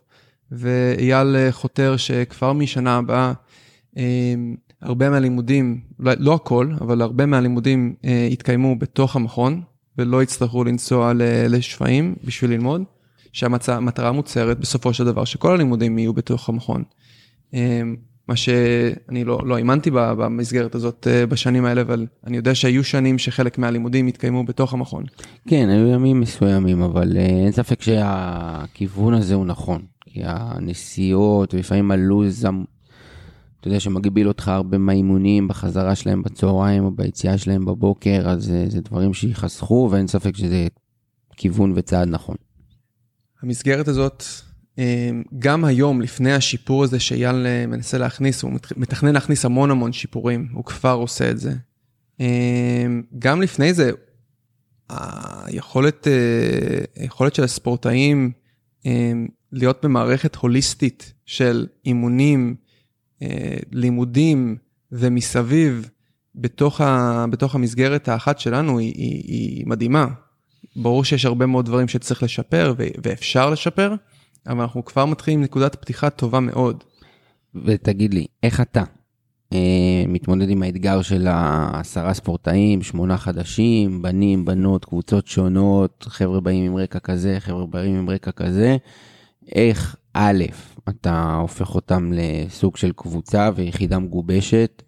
ואייל חותר שכבר משנה הבאה, הרבה מהלימודים, לא, לא הכל, אבל הרבה מהלימודים אה, יתקיימו בתוך המכון, ולא יצטרכו לנסוע לשפיים בשביל ללמוד, שהמטרה מוצהרת בסופו של דבר שכל הלימודים יהיו בתוך המכון. אה, מה שאני לא, לא האמנתי במסגרת הזאת אה, בשנים האלה, אבל אני יודע שהיו שנים שחלק מהלימודים התקיימו בתוך המכון.
כן, היו ימים מסוימים, אבל אה, אין ספק שהכיוון הזה הוא נכון. כי הנסיעות, ולפעמים הלו"ז אתה יודע, שמגביל אותך הרבה מהאימונים בחזרה שלהם בצהריים או ביציאה שלהם בבוקר, אז זה, זה דברים שיחסכו, ואין ספק שזה כיוון וצעד נכון.
המסגרת הזאת, אה, גם היום, לפני השיפור הזה שאייל אה, מנסה להכניס, הוא מתכנן להכניס המון המון שיפורים, הוא כבר עושה את זה. אה, גם לפני זה, היכולת, היכולת של הספורטאים להיות במערכת הוליסטית של אימונים, אה, לימודים ומסביב בתוך, ה, בתוך המסגרת האחת שלנו היא, היא, היא מדהימה. ברור שיש הרבה מאוד דברים שצריך לשפר ואפשר לשפר, אבל אנחנו כבר מתחילים עם נקודת פתיחה טובה מאוד.
ותגיד לי, איך אתה אה, מתמודד עם האתגר של העשרה ספורטאים, שמונה חדשים, בנים, בנות, קבוצות שונות, חבר'ה באים עם רקע כזה, חבר'ה באים עם רקע כזה, איך א', אתה הופך אותם לסוג של קבוצה ויחידה מגובשת,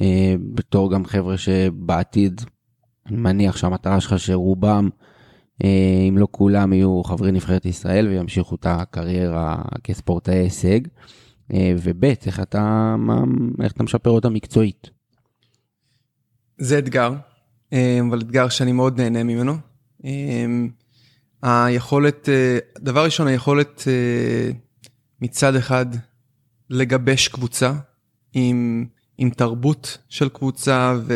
אה, בתור גם חבר'ה שבעתיד, אני מניח שהמטרה שלך שרובם, אם לא כולם, יהיו חברי נבחרת ישראל וימשיכו את הקריירה כספורטאי הישג. אה, וב', איך אתה, איך אתה משפר אותה מקצועית?
זה אתגר, אבל אתגר שאני מאוד נהנה ממנו. היכולת, דבר ראשון, היכולת מצד אחד לגבש קבוצה עם, עם תרבות של קבוצה ו,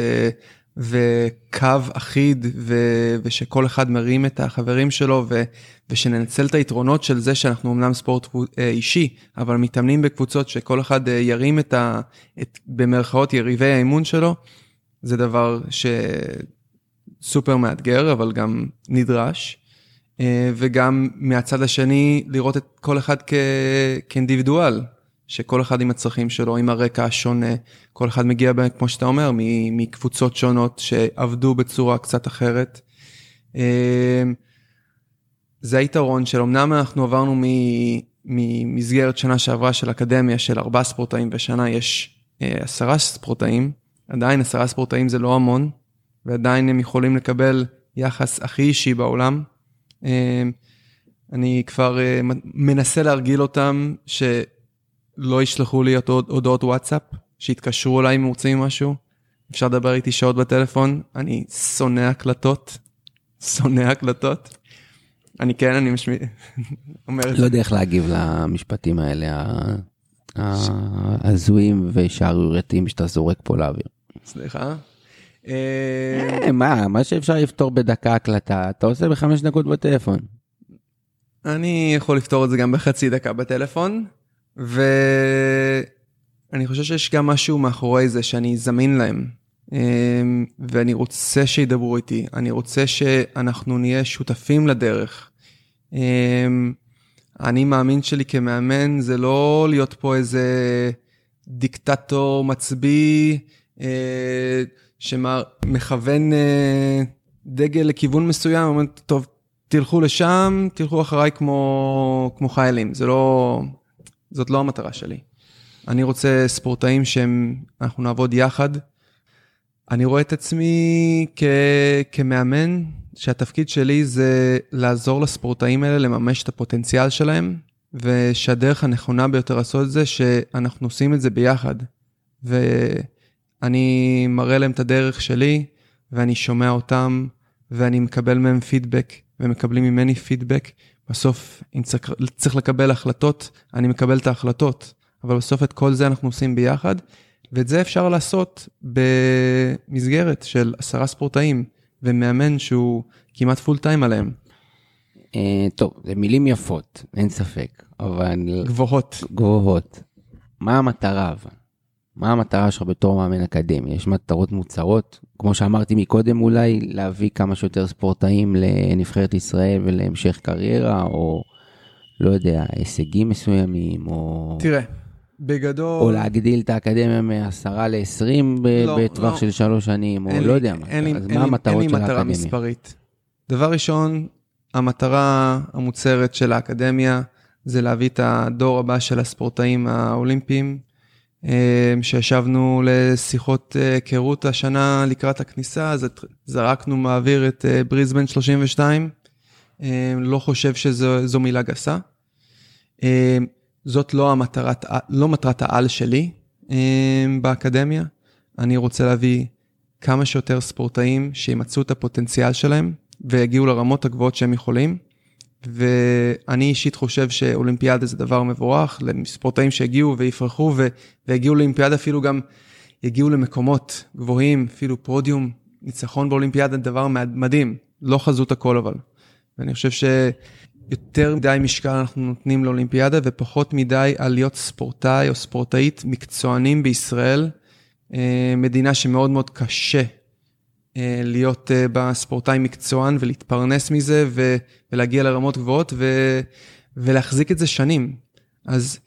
וקו אחיד ו, ושכל אחד מרים את החברים שלו ו, ושננצל את היתרונות של זה שאנחנו אמנם ספורט אה, אישי, אבל מתאמנים בקבוצות שכל אחד אה, ירים את, ה, את במרכאות יריבי האימון שלו, זה דבר שסופר מאתגר אבל גם נדרש. אה, וגם מהצד השני לראות את כל אחד כ... כאינדיבידואל, שכל אחד עם הצרכים שלו, עם הרקע השונה, כל אחד מגיע, כמו שאתה אומר, מקבוצות שונות שעבדו בצורה קצת אחרת. אה, זה היתרון של אמנם אנחנו עברנו ממסגרת שנה שעברה של אקדמיה של ארבעה ספורטאים בשנה יש אה, עשרה ספורטאים, עדיין עשרה ספורטאים זה לא המון, ועדיין הם יכולים לקבל יחס הכי אישי בעולם. אמ, אני כבר אה, מנסה להרגיל אותם שלא ישלחו לי הודעות וואטסאפ, שיתקשרו אליי אם רוצים משהו. אפשר לדבר איתי שעות בטלפון, אני שונא הקלטות, שונא הקלטות. אני כן, אני משמע... אומר את
זה. לא יודע איך להגיב למשפטים האלה, ההזויים ושערורייתיים שאתה זורק פה לאוויר.
סליחה?
אה, מה, מה שאפשר לפתור בדקה הקלטה, אתה עושה בחמש דקות בטלפון.
אני יכול לפתור את זה גם בחצי דקה בטלפון, ואני חושב שיש גם משהו מאחורי זה שאני זמין להם, אה, ואני רוצה שידברו איתי, אני רוצה שאנחנו נהיה שותפים לדרך. אה, האני מאמין שלי כמאמן זה לא להיות פה איזה דיקטטור מצביא אה, שמכוון אה, דגל לכיוון מסוים, אומר, טוב, תלכו לשם, תלכו אחריי כמו, כמו חיילים. זה לא, זאת לא המטרה שלי. אני רוצה ספורטאים שאנחנו נעבוד יחד. אני רואה את עצמי כ, כמאמן, שהתפקיד שלי זה לעזור לספורטאים האלה לממש את הפוטנציאל שלהם, ושהדרך הנכונה ביותר לעשות את זה, שאנחנו עושים את זה ביחד. ואני מראה להם את הדרך שלי, ואני שומע אותם, ואני מקבל מהם פידבק, ומקבלים ממני פידבק. בסוף, אם צריך, צריך לקבל החלטות, אני מקבל את ההחלטות. אבל בסוף את כל זה אנחנו עושים ביחד, ואת זה אפשר לעשות במסגרת של עשרה ספורטאים, ומאמן שהוא כמעט פול טיים עליהם.
Uh, טוב, זה מילים יפות, אין ספק, אבל...
גבוהות.
גבוהות. מה המטרה אבל? מה המטרה שלך בתור מאמן אקדמי? יש מטרות מוצרות? כמו שאמרתי מקודם, אולי להביא כמה שיותר ספורטאים לנבחרת ישראל ולהמשך קריירה, או לא יודע, הישגים מסוימים, או...
תראה, בגדול...
או להגדיל את האקדמיה מ-10 ל-20 לא, בטווח לא. של שלוש שנים, או לא יודע מה.
אין אז מה המטרות של האקדמיה? אין לי מטרה מספרית. דבר ראשון, המטרה המוצהרת של האקדמיה זה להביא את הדור הבא של הספורטאים האולימפיים, אה, שישבנו לשיחות אה, היכרות השנה לקראת הכניסה, אז זרקנו מעביר את אה, בריזבן 32, לא חושב שזו מילה גסה. זאת לא, המטרת, לא מטרת העל שלי באקדמיה, אני רוצה להביא כמה שיותר ספורטאים שימצאו את הפוטנציאל שלהם ויגיעו לרמות הגבוהות שהם יכולים. ואני אישית חושב שאולימפיאדה זה דבר מבורך, לספורטאים שהגיעו ויפרחו והגיעו לאולימפיאדה אפילו גם יגיעו למקומות גבוהים, אפילו פודיום, ניצחון באולימפיאדה, דבר מדהים, לא חזות הכל אבל. ואני חושב שיותר מדי משקל אנחנו נותנים לאולימפיאדה ופחות מדי על להיות ספורטאי או ספורטאית מקצוענים בישראל, אה, מדינה שמאוד מאוד קשה להיות אה, בספורטאי מקצוען ולהתפרנס מזה ו, ולהגיע לרמות גבוהות ו, ולהחזיק את זה שנים. אז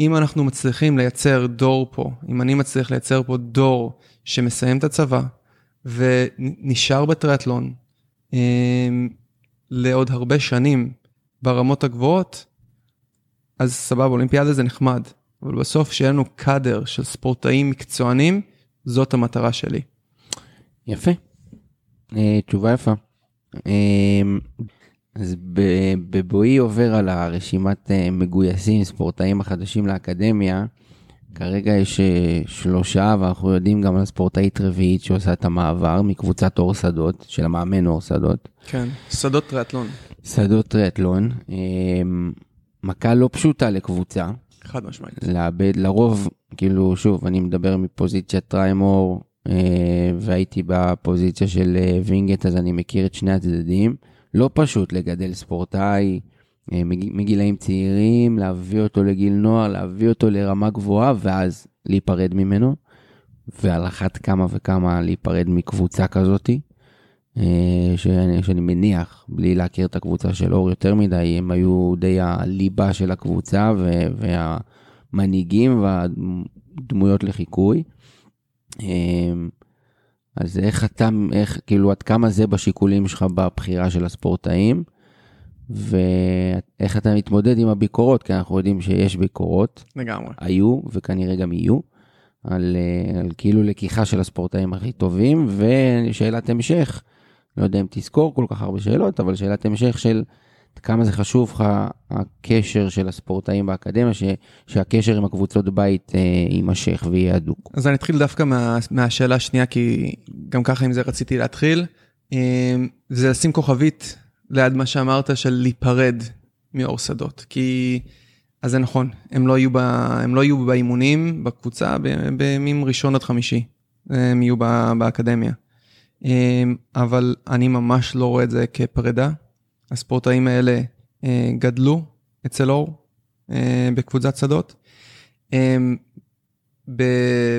אם אנחנו מצליחים לייצר דור פה, אם אני מצליח לייצר פה דור שמסיים את הצבא ונשאר בטריאטלון אה, לעוד הרבה שנים ברמות הגבוהות, אז סבבה, אולימפיאדה זה נחמד, אבל בסוף שיהיה לנו קאדר של ספורטאים מקצוענים, זאת המטרה שלי.
יפה. אה, תשובה יפה. אה, אז בבואי עובר על הרשימת אה, מגויסים, ספורטאים החדשים לאקדמיה, כרגע יש שלושה, ואנחנו יודעים גם על ספורטאית רביעית שעושה את המעבר מקבוצת אור שדות, של המאמן אור שדות.
כן, שדות טריאטלון.
שדות טריאטלון. מכה לא פשוטה לקבוצה.
חד משמעית.
לאבד, לרוב, כאילו, שוב, אני מדבר מפוזיציית טריימור, והייתי בפוזיציה של אה, וינגייט, אז אני מכיר את שני הצדדים. לא פשוט לגדל ספורטאי אה, מגילאים צעירים, להביא אותו לגיל נוער, להביא אותו לרמה גבוהה, ואז להיפרד ממנו. ועל אחת כמה וכמה להיפרד מקבוצה כזאתי. שאני, שאני מניח, בלי להכיר את הקבוצה של אור יותר מדי, הם היו די הליבה של הקבוצה והמנהיגים והדמויות לחיקוי. אמ, אז איך אתה, איך, כאילו, עד כמה זה בשיקולים שלך בבחירה של הספורטאים, ואיך אתה מתמודד עם הביקורות, כי אנחנו יודעים שיש ביקורות.
לגמרי.
היו, וכנראה גם יהיו, על, אה, על כאילו לקיחה של הספורטאים הכי טובים, ושאלת המשך, לא יודע אם תזכור כל כך הרבה שאלות, אבל שאלת המשך של כמה זה חשוב לך הקשר של הספורטאים באקדמיה, ש, שהקשר עם הקבוצות בית אה, יימשך ויהיה הדוק.
אז אני אתחיל דווקא מה, מהשאלה השנייה, כי גם ככה עם זה רציתי להתחיל. אה, זה לשים כוכבית ליד מה שאמרת של להיפרד מאור שדות, כי... אז זה נכון, הם לא יהיו, ב, הם לא יהיו באימונים בקבוצה בימים ראשון עד חמישי, הם יהיו באקדמיה. אה, אבל אני ממש לא רואה את זה כפרידה, הספורטאים האלה אה, גדלו אצל אור אה, בקבוצת שדות. הם,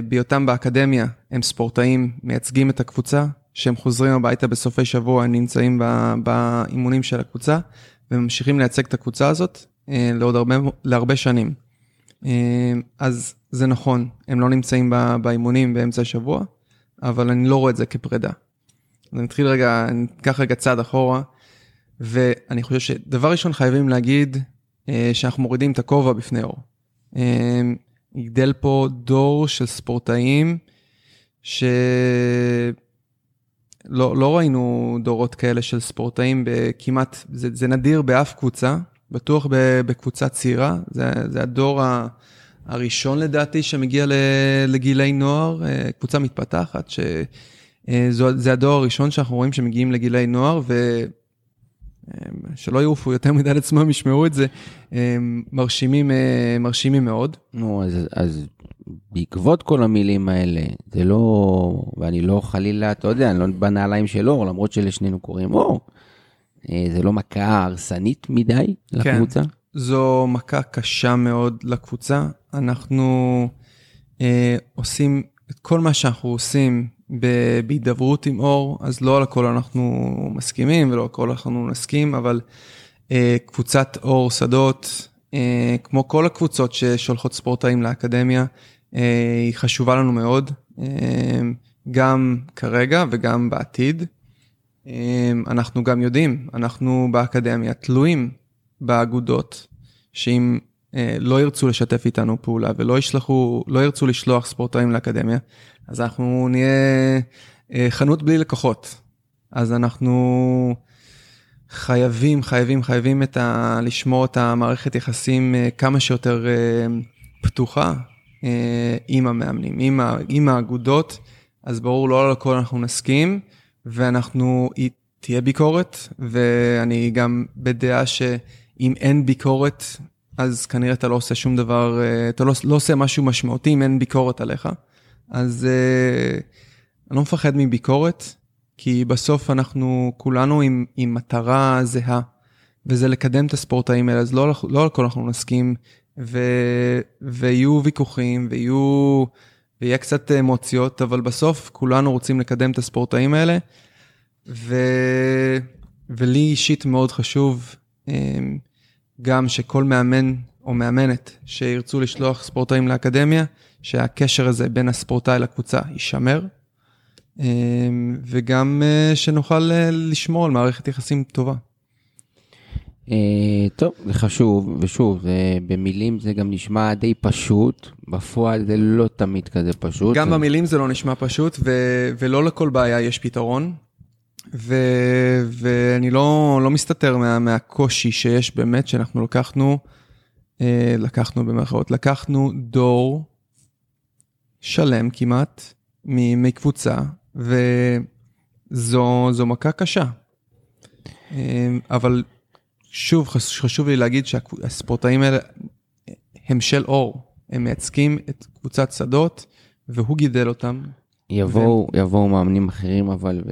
בהיותם באקדמיה הם ספורטאים מייצגים את הקבוצה, שהם חוזרים הביתה בסופי שבוע, הם נמצאים באימונים של הקבוצה וממשיכים לייצג את הקבוצה הזאת. אה, לעוד הרבה, להרבה שנים. אה, אז זה נכון, הם לא נמצאים באימונים באמצע השבוע, אבל אני לא רואה את זה כפרידה. אז אני אתחיל רגע, אני אקח רגע צעד אחורה, ואני חושב שדבר ראשון חייבים להגיד אה, שאנחנו מורידים את הכובע בפני אור. אה, יגדל פה דור של ספורטאים שלא לא ראינו דורות כאלה של ספורטאים בכמעט, זה, זה נדיר באף קבוצה, בטוח בקבוצה צעירה, זה, זה הדור ה... הראשון לדעתי שמגיע לגילי נוער, אה, קבוצה מתפתחת, שזה הדור הראשון שאנחנו רואים שמגיעים לגילי נוער, ושלא יעופו יותר מדי לעצמם, ישמעו את זה, מרשימים, אה, מרשימים מאוד.
נו, אז, אז בעקבות כל המילים האלה, זה לא, ואני לא חלילה, אתה יודע, אני לא בנעליים של אור, למרות שלשנינו קוראים אור. אה, זה לא מכה הרסנית מדי לקבוצה? כן,
זו מכה קשה מאוד לקבוצה. אנחנו אה, עושים את כל מה שאנחנו עושים בהידברות עם אור, אז לא על הכל אנחנו מסכימים ולא על הכל אנחנו נסכים, אבל אה, קבוצת אור שדות, אה, כמו כל הקבוצות ששולחות ספורטאים לאקדמיה, אה, היא חשובה לנו מאוד, אה, גם כרגע וגם בעתיד. אה, אנחנו גם יודעים, אנחנו באקדמיה תלויים באגודות, שאם אה, לא ירצו לשתף איתנו פעולה ולא ישלחו, לא ירצו לשלוח ספורטאים לאקדמיה, אז אנחנו נהיה אה, חנות בלי לקוחות. אז אנחנו חייבים, חייבים, חייבים את ה... לשמור את המערכת יחסים אה, כמה שיותר פתוחה עם המאמנים, עם, ה... עם האגודות, אז ברור, לא על הכל אנחנו נסכים, ואנחנו, תהיה ביקורת, ואני גם בדעה שאם אין ביקורת, אז כנראה אתה לא עושה שום דבר, אה, אתה לא, לא עושה משהו משמעותי אם אין ביקורת עליך. אז אה, אני לא מפחד מביקורת, כי בסוף אנחנו כולנו עם, עם מטרה זהה, וזה לקדם את הספורטאים האלה, אז לא, לא על הכל אנחנו נסכים, ו, ויהיו ויכוחים, ויהיו, ויהיה קצת אמוציות, אבל בסוף כולנו רוצים לקדם את הספורטאים האלה, ו, ולי אישית מאוד חשוב, אה, גם שכל מאמן או מאמנת שירצו לשלוח ספורטאים לאקדמיה, שהקשר הזה בין הספורטאי לקבוצה יישמר, אמ, וגם אה, שנוכל אה, לשמור על מערכת יחסים טובה.
אה, טוב, זה חשוב, ושוב, זה, במילים זה גם נשמע די פשוט, בפועל זה לא תמיד כזה פשוט.
גם במילים זה לא נשמע פשוט, ו- ולא לכל בעיה יש פתרון. ו- ואני לא, לא מסתתר מה, מהקושי שיש באמת, שאנחנו לקחנו, אה, לקחנו במרכאות, לקחנו דור שלם כמעט מקבוצה, וזו מכה קשה. אה, אבל שוב, חשוב לי להגיד שהספורטאים האלה הם של אור, הם מייצגים את קבוצת שדות, והוא גידל אותם.
יבואו, והם... יבואו מאמנים אחרים, אבל...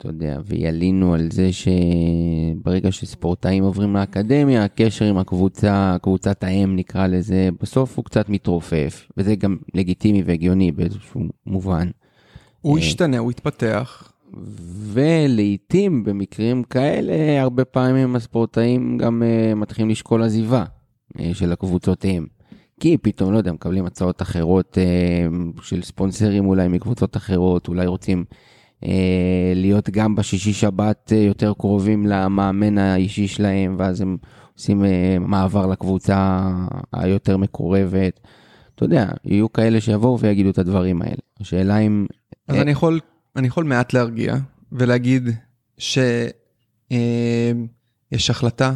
אתה יודע, וילינו על זה שברגע שספורטאים עוברים לאקדמיה, הקשר עם הקבוצה, קבוצת האם נקרא לזה, בסוף הוא קצת מתרופף, וזה גם לגיטימי והגיוני באיזשהו מובן.
הוא אה, ישתנה, הוא יתפתח.
ולעיתים במקרים כאלה, הרבה פעמים הספורטאים גם uh, מתחילים לשקול עזיבה uh, של הקבוצותיהם. כי פתאום, לא יודע, מקבלים הצעות אחרות uh, של ספונסרים אולי מקבוצות אחרות, אולי רוצים להיות גם בשישי שבת אה, יותר קרובים למאמן האישי שלהם, ואז הם עושים אה, מעבר לקבוצה היותר מקורבת. אתה יודע, יהיו כאלה שיבואו ויגידו את הדברים האלה. השאלה אם...
אז אני יכול, אני יכול מעט להרגיע ולהגיד שיש החלטה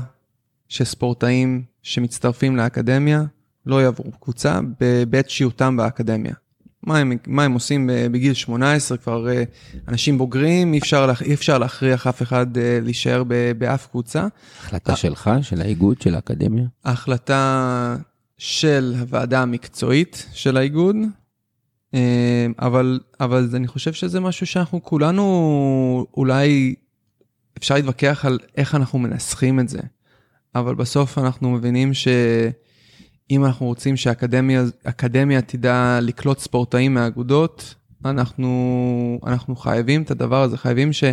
שספורטאים שמצטרפים לאקדמיה לא יעברו קבוצה בעת שהותם באקדמיה. מה הם, מה הם עושים בגיל 18, כבר אה, אנשים בוגרים, אי אפשר, אי אפשר להכריח אף אחד אה, להישאר באף קבוצה.
החלטה שלך, של האיגוד, של האקדמיה?
ההחלטה של הוועדה המקצועית של האיגוד, אה, אבל, אבל אני חושב שזה משהו שאנחנו כולנו, אולי אפשר להתווכח על איך אנחנו מנסחים את זה, אבל בסוף אנחנו מבינים ש... אם אנחנו רוצים שהאקדמיה תדע לקלוט ספורטאים מהאגודות, אנחנו, אנחנו חייבים את הדבר הזה, חייבים ש,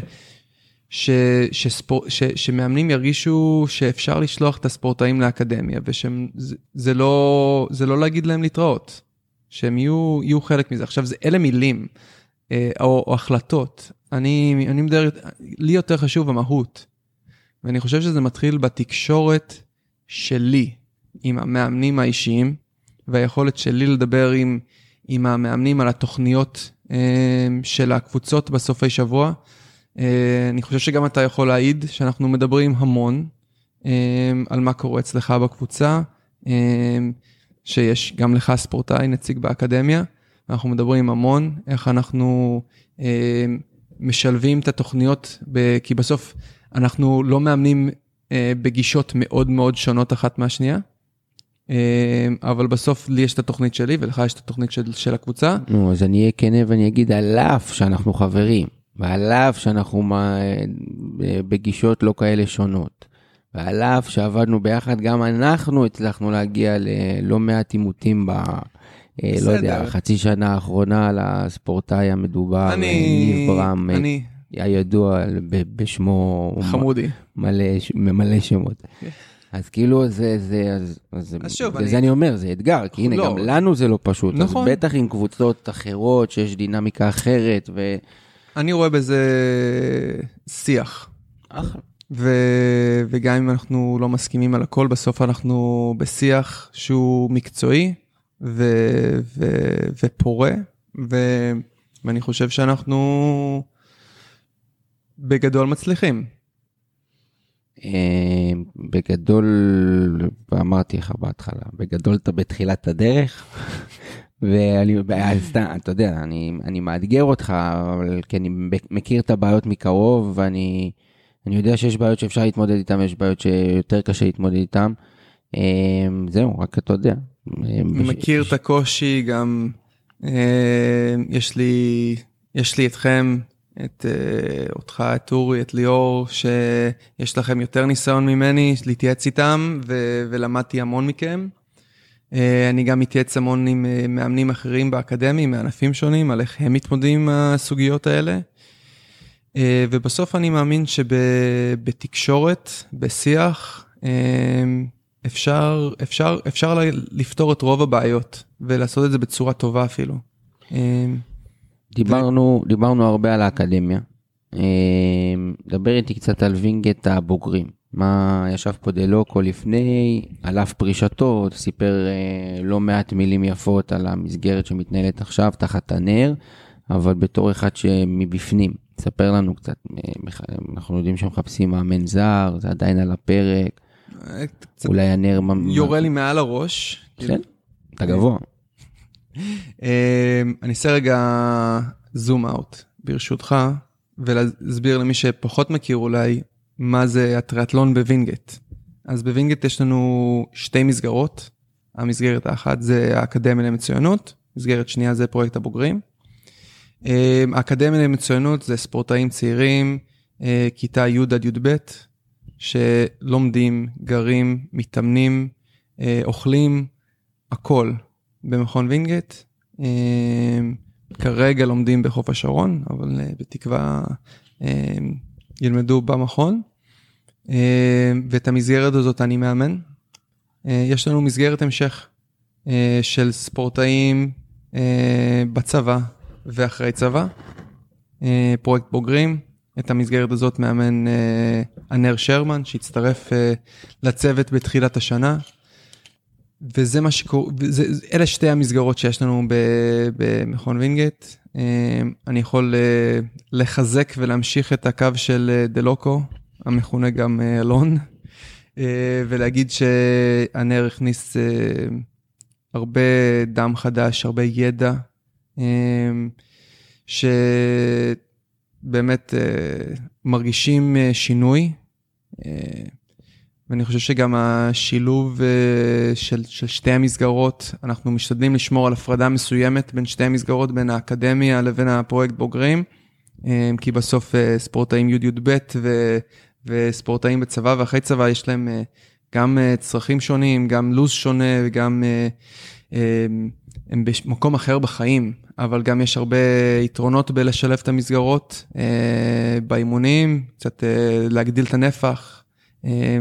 ש, שספור, ש, שמאמנים ירגישו שאפשר לשלוח את הספורטאים לאקדמיה, וזה לא, זה לא להגיד להם להתראות, שהם יהיו, יהיו חלק מזה. עכשיו, זה אלה מילים אה, או, או החלטות. אני, אני מדבר, לי יותר חשוב המהות. ואני חושב שזה מתחיל בתקשורת שלי עם המאמנים האישיים, והיכולת שלי לדבר עם, עם המאמנים על התוכניות אה, של הקבוצות בסופי שבוע. אה, אני חושב שגם אתה יכול להעיד שאנחנו מדברים המון אה, על מה קורה אצלך בקבוצה, שיש גם לך ספורטאי, נציג באקדמיה, אנחנו מדברים המון איך אנחנו משלבים את התוכניות, כי בסוף אנחנו לא מאמנים בגישות מאוד מאוד שונות אחת מהשנייה. אבל בסוף לי יש את התוכנית שלי ולך יש את התוכנית של, של הקבוצה.
נו, אז אני אהיה כן ואני אגיד על אף שאנחנו חברים. ועל אף שאנחנו בגישות לא כאלה שונות, ועל אף שעבדנו ביחד, גם אנחנו הצלחנו להגיע ללא מעט עימותים ב... בסדר. אה, לא יודע, חצי שנה האחרונה לספורטאי המדובר, אני, ניב ברם, אה, אני... הידוע בשמו,
חמודי,
מלא, מלא שמות. אז כאילו זה, זה, אז, אז, אז שוב, אני... זה אני אומר, זה אתגר, כי הנה, לא. גם לנו זה לא פשוט, נכון. אז בטח עם קבוצות אחרות שיש דינמיקה אחרת, ו...
אני רואה בזה שיח. ו... וגם אם אנחנו לא מסכימים על הכל, בסוף אנחנו בשיח שהוא מקצועי ו... ו... ופורה, ו... ואני חושב שאנחנו בגדול מצליחים.
אה, בגדול, אמרתי לך בהתחלה, בגדול אתה בתחילת הדרך, ואני, סתם, אתה יודע, אני, אני מאתגר אותך, אבל כי אני מכיר את הבעיות מקרוב, ואני אני יודע שיש בעיות שאפשר להתמודד איתן, יש בעיות שיותר קשה להתמודד איתן. אמ, זהו, רק אתה יודע.
אני מכיר את הקושי, גם יש לי, יש לי אתכם, את אה, אותך, את אורי, את ליאור, שיש לכם יותר ניסיון ממני להתייעץ איתם, ולמדתי המון מכם. אה, אני גם מתייעץ המון עם אה, מאמנים אחרים באקדמיה, מענפים שונים, על איך הם מתמודדים עם הסוגיות האלה. אה, ובסוף אני מאמין שבתקשורת, בשיח, אפשר, אפשר, אפשר לפתור את רוב הבעיות ולעשות את זה בצורה טובה אפילו.
דיברנו. דיברנו הרבה על האקדמיה. דבר איתי קצת על וינגייט הבוגרים. מה ישב פה דלוקו לפני, על אף פרישתו, סיפר אה, לא מעט מילים יפות על המסגרת שמתנהלת עכשיו תחת הנר, אבל בתור אחד שמבפנים, ספר לנו קצת, אה, אנחנו יודעים שמחפשים מאמן זר, זה עדיין על הפרק, אולי הנר...
יורה לי מעל הראש.
כן, אתה גבוה.
אה, אני אעשה רגע zoom out, ברשותך, ולהסביר למי שפחות מכיר אולי מה זה הטריאטלון בווינגייט. אז בווינגייט יש לנו שתי מסגרות. המסגרת האחת זה האקדמיה למצוינות, מסגרת שנייה זה פרויקט הבוגרים. אה, האקדמיה למצוינות זה ספורטאים צעירים, אה, כיתה י' עד י"ב, שלומדים, גרים, מתאמנים, אה, אוכלים, הכל במכון וינגייט. כרגע לומדים בחוף השרון, אבל בתקווה ילמדו במכון. אה, ואת המסגרת הזאת אני מאמן. אה, יש לנו מסגרת המשך אה, של ספורטאים בצבא ואחרי צבא, פרויקט בוגרים. את המסגרת הזאת מאמן ענר שרמן שהצטרף לצוות בתחילת השנה. וזה מה שקורה, אלה שתי המסגרות שיש לנו במכון וינגייט. אני יכול לחזק ולהמשיך את הקו של דלוקו, המכונה גם אה, אלון, אה, ולהגיד שהנר הכניס אה, הרבה דם חדש, הרבה ידע, שבאמת מרגישים שינוי. ואני חושב שגם השילוב של, של שתי המסגרות, אנחנו משתדלים לשמור על הפרדה מסוימת בין שתי המסגרות, בין האקדמיה לבין הפרויקט בוגרים, כי בסוף ספורטאים י'-י"ב וספורטאים בצבא ואחרי צבא יש להם אה, גם אה, צרכים שונים, גם לו"ז שונה וגם אה, הם במקום אחר בחיים, אבל גם יש הרבה יתרונות בלשלב את המסגרות אה, באימונים, קצת אה, להגדיל את הנפח, אה,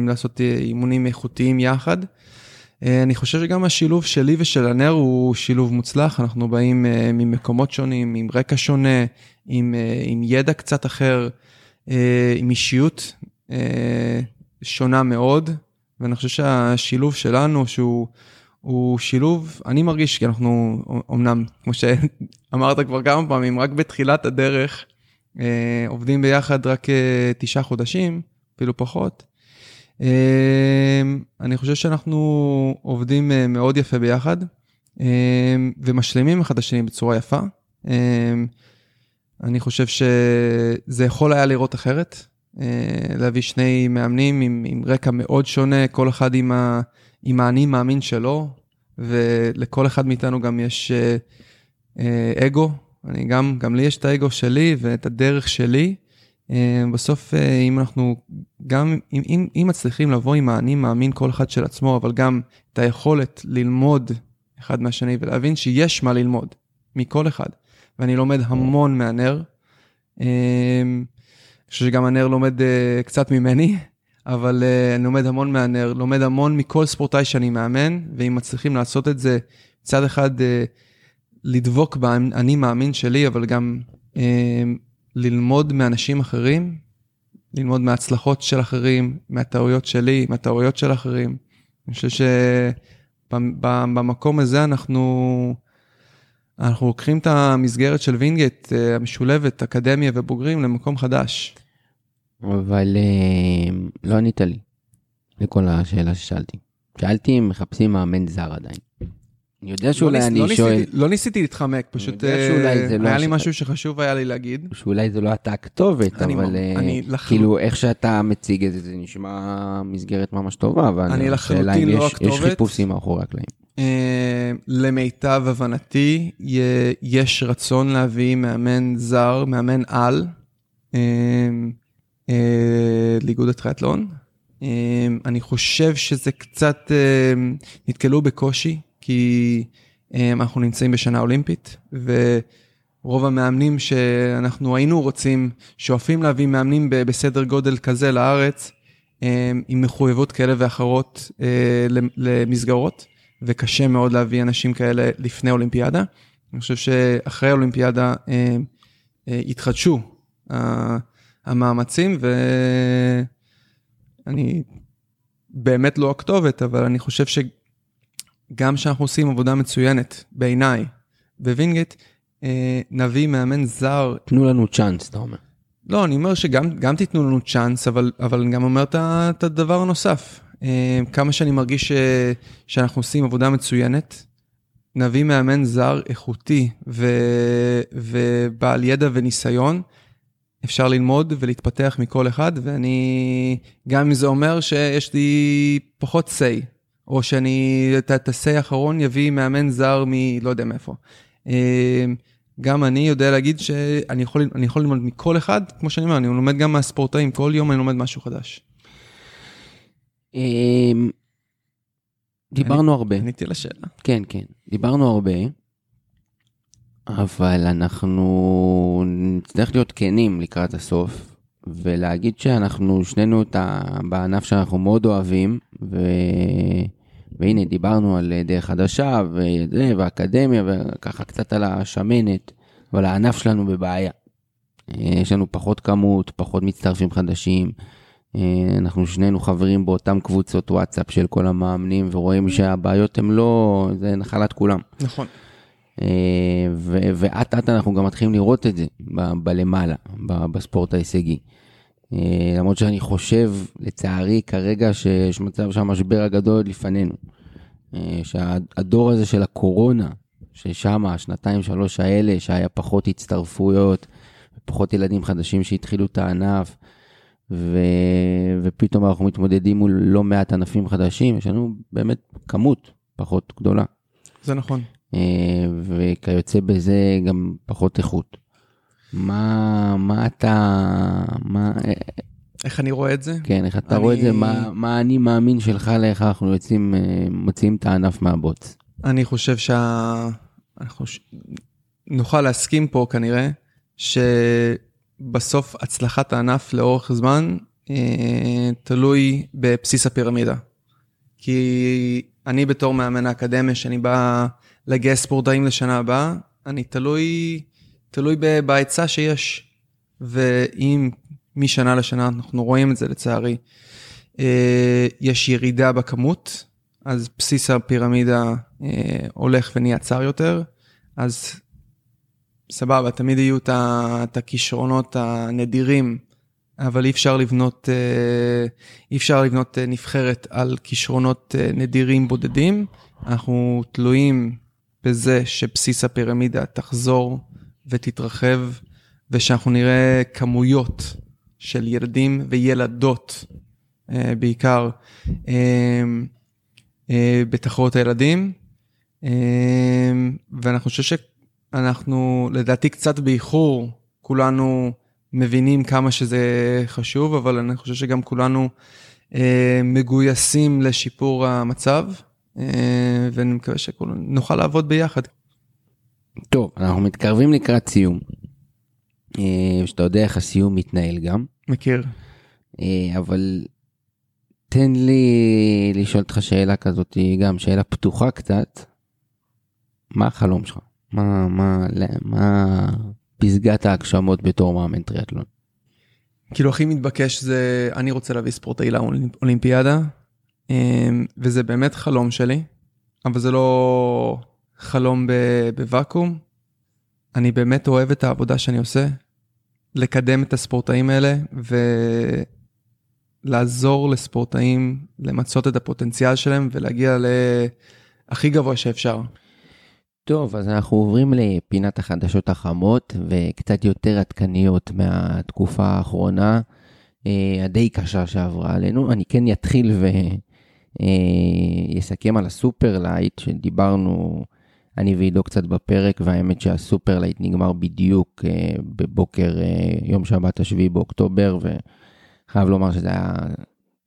לעשות אה, אימונים איכותיים יחד. אה, אני חושב שגם השילוב שלי ושל הנר הוא שילוב מוצלח, אנחנו באים אה, ממקומות שונים, עם רקע שונה, עם, עם ידע קצת אחר, עם אישיות שונה מאוד, ואני חושב שהשילוב שלנו, שהוא... הוא שילוב, אני מרגיש כי אנחנו אמנם, כמו שאמרת כבר כמה פעמים, רק בתחילת הדרך, עובדים ביחד רק תשעה חודשים, אפילו פחות. אה, אני חושב שאנחנו עובדים אה, מאוד יפה ביחד, אה, ומשלימים אחד את השני בצורה יפה. אה, אני חושב שזה יכול היה לראות אחרת, אה, להביא שני מאמנים עם, עם רקע מאוד שונה, כל אחד עם האני מאמין שלו, ולכל אחד מאיתנו גם יש אה, אגו, אני גם, גם לי יש את האגו שלי ואת הדרך שלי. אה, בסוף, אה, אם אנחנו, גם אם, אם, אם מצליחים לבוא עם האני מאמין כל אחד של עצמו, אבל גם את היכולת ללמוד אחד מהשני ולהבין שיש מה ללמוד מכל אחד, ואני לומד המון מהנר. אה, אני חושב שגם הנר לומד קצת ממני, אבל אני לומד המון מהנר, לומד המון מכל ספורטאי שאני מאמן, ואם מצליחים לעשות את זה, מצד אחד לדבוק באני מאמין שלי, אבל גם ללמוד מאנשים אחרים, ללמוד מההצלחות של אחרים, מהטעויות שלי, מהטעויות של אחרים. אני חושב שבמקום הזה אנחנו, אנחנו לוקחים את המסגרת של וינגייט, המשולבת, אקדמיה ובוגרים, למקום חדש.
אבל אה, לא ענית לי לכל השאלה ששאלתי. שאלתי אם מחפשים מאמן זר עדיין. אני יודע שאולי
לא
אני
לא
שואל,
ניסיתי, לא ניסיתי להתחמק, פשוט אה,
לא
היה לי
הש-
משהו שחשוב היה לי להגיד.
שאולי זה לא אתה הכתובת,
אני
אבל אה,
אני לחלוט-
כאילו איך שאתה מציג את זה, זה נשמע מסגרת ממש טובה, אבל
אני
השאלה
לחלוטין לא
יש- יש
הכתובת.
חיפושים מאחורי הקלעים.
אה, למיטב הבנתי, יש רצון להביא מאמן זר, מאמן על, אה, אה, לאיגוד הטריאטלון. אה, אני חושב שזה קצת, אה, נתקלו בקושי, כי אה, אנחנו נמצאים בשנה אולימפית, ורוב המאמנים שאנחנו היינו רוצים, שואפים להביא מאמנים בסדר גודל כזה לארץ, אה, עם מחויבות כאלה ואחרות אה, למ- למסגרות, וקשה מאוד להביא אנשים כאלה לפני אולימפיאדה. אני חושב שאחרי האולימפיאדה אה, התחדשו אה, המאמצים, ואני באמת לא הכתובת, אבל אני חושב שגם כשאנחנו עושים עבודה מצוינת, בעיניי, בווינגייט, אה, נביא מאמן זר
תנו לנו צ'אנס, אתה אומר.
לא, אני אומר שגם גם תיתנו לנו צ'אנס, אבל, אבל אני גם אומר את הדבר הנוסף. אה, כמה שאני מרגיש ש, שאנחנו עושים עבודה מצוינת, נביא מאמן זר איכותי ו, ובעל ידע וניסיון, אפשר ללמוד ולהתפתח מכל אחד, ואני, גם אם זה אומר שיש לי פחות say, או שאני, את ה-say האחרון יביא מאמן זר מלא יודע מאיפה. אה, גם אני יודע להגיד שאני יכול, יכול ללמוד מכל אחד, כמו שאני אומר, אני לומד גם מהספורטאים, כל יום אני לומד משהו חדש.
אמ, דיברנו הרבה.
עניתי לשאלה.
כן, כן, דיברנו הרבה, אבל אנחנו נצטרך להיות כנים לקראת הסוף, ולהגיד שאנחנו שנינו. בענף שאנחנו מאוד אוהבים, ו... והנה דיברנו על דרך חדשה, וזה, ואקדמיה, וככה קצת על השמנת, אבל הענף שלנו בבעיה. יש לנו פחות כמות, פחות מצטרפים חדשים. אה, אנחנו שנינו חברים באותם קבוצות וואטסאפ של כל המאמנים, ורואים שהבעיות הן לא, זה נחלת כולם.
נכון.
אה, ואט אט אנחנו גם מתחילים לראות את זה ב- בלמעלה, ב- בספורט ההישגי. אה, למרות שאני חושב, לצערי, כרגע שיש מצב שהמשבר הגדול עוד לפנינו. אה, שהדור הזה של הקורונה, ששם, השנתיים שלוש האלה, שהיה פחות הצטרפויות, פחות ילדים חדשים שהתחילו את הענף, ו... ופתאום אנחנו מתמודדים מול לא מעט ענפים חדשים, יש לנו באמת כמות פחות גדולה.
זה נכון.
אה, וכיוצא בזה גם פחות איכות. מה, מה אתה, מה, אה,
איך אני רואה את זה?
כן, איך אתה
אני-
רואה את זה, מה, מה האני מאמין שלך לאיך אנחנו יוצאים, אה, מוציאים את הענף מהבוץ.
אני חושב אנחנו ש... נוכל להסכים פה כנראה, שבסוף הצלחת הענף לאורך זמן אה, תלוי בבסיס הפירמידה. כי אני בתור מאמן האקדמיה, שאני בא לגייס ספורטאים לשנה הבאה, אני תלוי, תלוי בהיצע שיש. ואם משנה לשנה, אנחנו רואים את זה לצערי, אה, יש ירידה בכמות, אז בסיס הפירמידה אה, הולך ונהיה צר יותר, אז סבבה, תמיד יהיו את הכישרונות הנדירים, אבל אי אפשר לבנות, אה, אי אפשר לבנות נבחרת על כישרונות נדירים בודדים. אנחנו תלויים בזה שבסיס הפירמידה תחזור ותתרחב, ושאנחנו נראה כמויות של ילדים וילדות אה, בעיקר אה, אה, בתחרות הילדים. ואנחנו חושב שאנחנו לדעתי קצת באיחור, כולנו מבינים כמה שזה חשוב, אבל אני חושב שגם כולנו מגויסים לשיפור המצב, ואני מקווה שנוכל לעבוד ביחד.
טוב, אנחנו מתקרבים לקראת סיום. שאתה יודע איך הסיום מתנהל גם.
מכיר.
אבל תן לי לשאול אותך שאלה כזאת, גם שאלה פתוחה קצת. מה החלום שלך? מה, מה, מה פסגת ההגשמות בתור מאמן טריאטלון?
כאילו הכי מתבקש זה, אני רוצה להביא ספורטאי לאולימפיאדה, וזה באמת חלום שלי, אבל זה לא חלום בוואקום. אני באמת אוהב את העבודה שאני עושה, לקדם את הספורטאים האלה, ו... לעזור לספורטאים למצות את הפוטנציאל שלהם ולהגיע להכי גבוה שאפשר.
טוב, אז אנחנו עוברים לפינת החדשות החמות וקצת יותר עדכניות מהתקופה האחרונה, אה, הדי קשה שעברה עלינו. אני כן אתחיל ויסכם אה, על הסופר לייט שדיברנו, אני ועידו קצת בפרק, והאמת שהסופר לייט נגמר בדיוק אה, בבוקר יום שבת השביעי באוקטובר. ו... חייב לומר שזה היה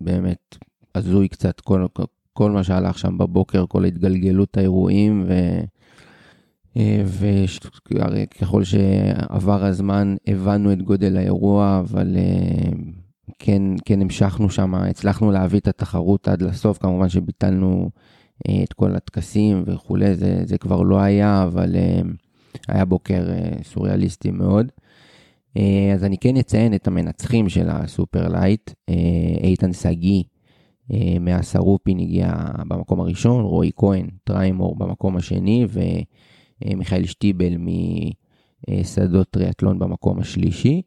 באמת הזוי קצת, כל, כל מה שהלך שם בבוקר, כל התגלגלות האירועים, ו... וככל שעבר הזמן הבנו את גודל האירוע, אבל אה, כן, כן המשכנו שם, הצלחנו להביא את התחרות עד לסוף, כמובן שביטלנו אה, את כל הטקסים וכולי, זה, זה כבר לא היה, אבל אה, היה בוקר סוריאליסטי מאוד. אה, אז אני כן אציין את המנצחים של הסופר לייט, אה, איתן שגיא אה, מהסרופין הגיע במקום הראשון, רועי כהן, טריימור במקום השני, ומיכאל שטיבל משדות טריאטלון במקום השלישי.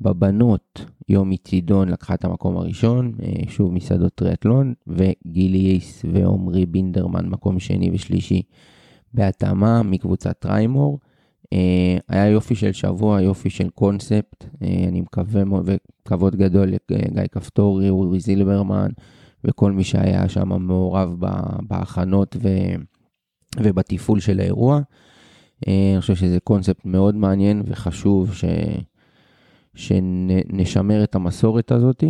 בבנות, יומי צידון לקחה את המקום הראשון, שוב משדות טריאטלון, וגילי ייס ועומרי בינדרמן מקום שני ושלישי בהתאמה מקבוצת טריימור. אה, היה יופי של שבוע, יופי של קונספט, אה, אני מקווה מאוד, וכבוד גדול לגיא כפתורי, אורי זילברמן, וכל מי שהיה שם מעורב בהכנות ו... ובתפעול של האירוע. אה, אני חושב שזה קונספט מאוד מעניין וחשוב ש... שנשמר את המסורת הזאת.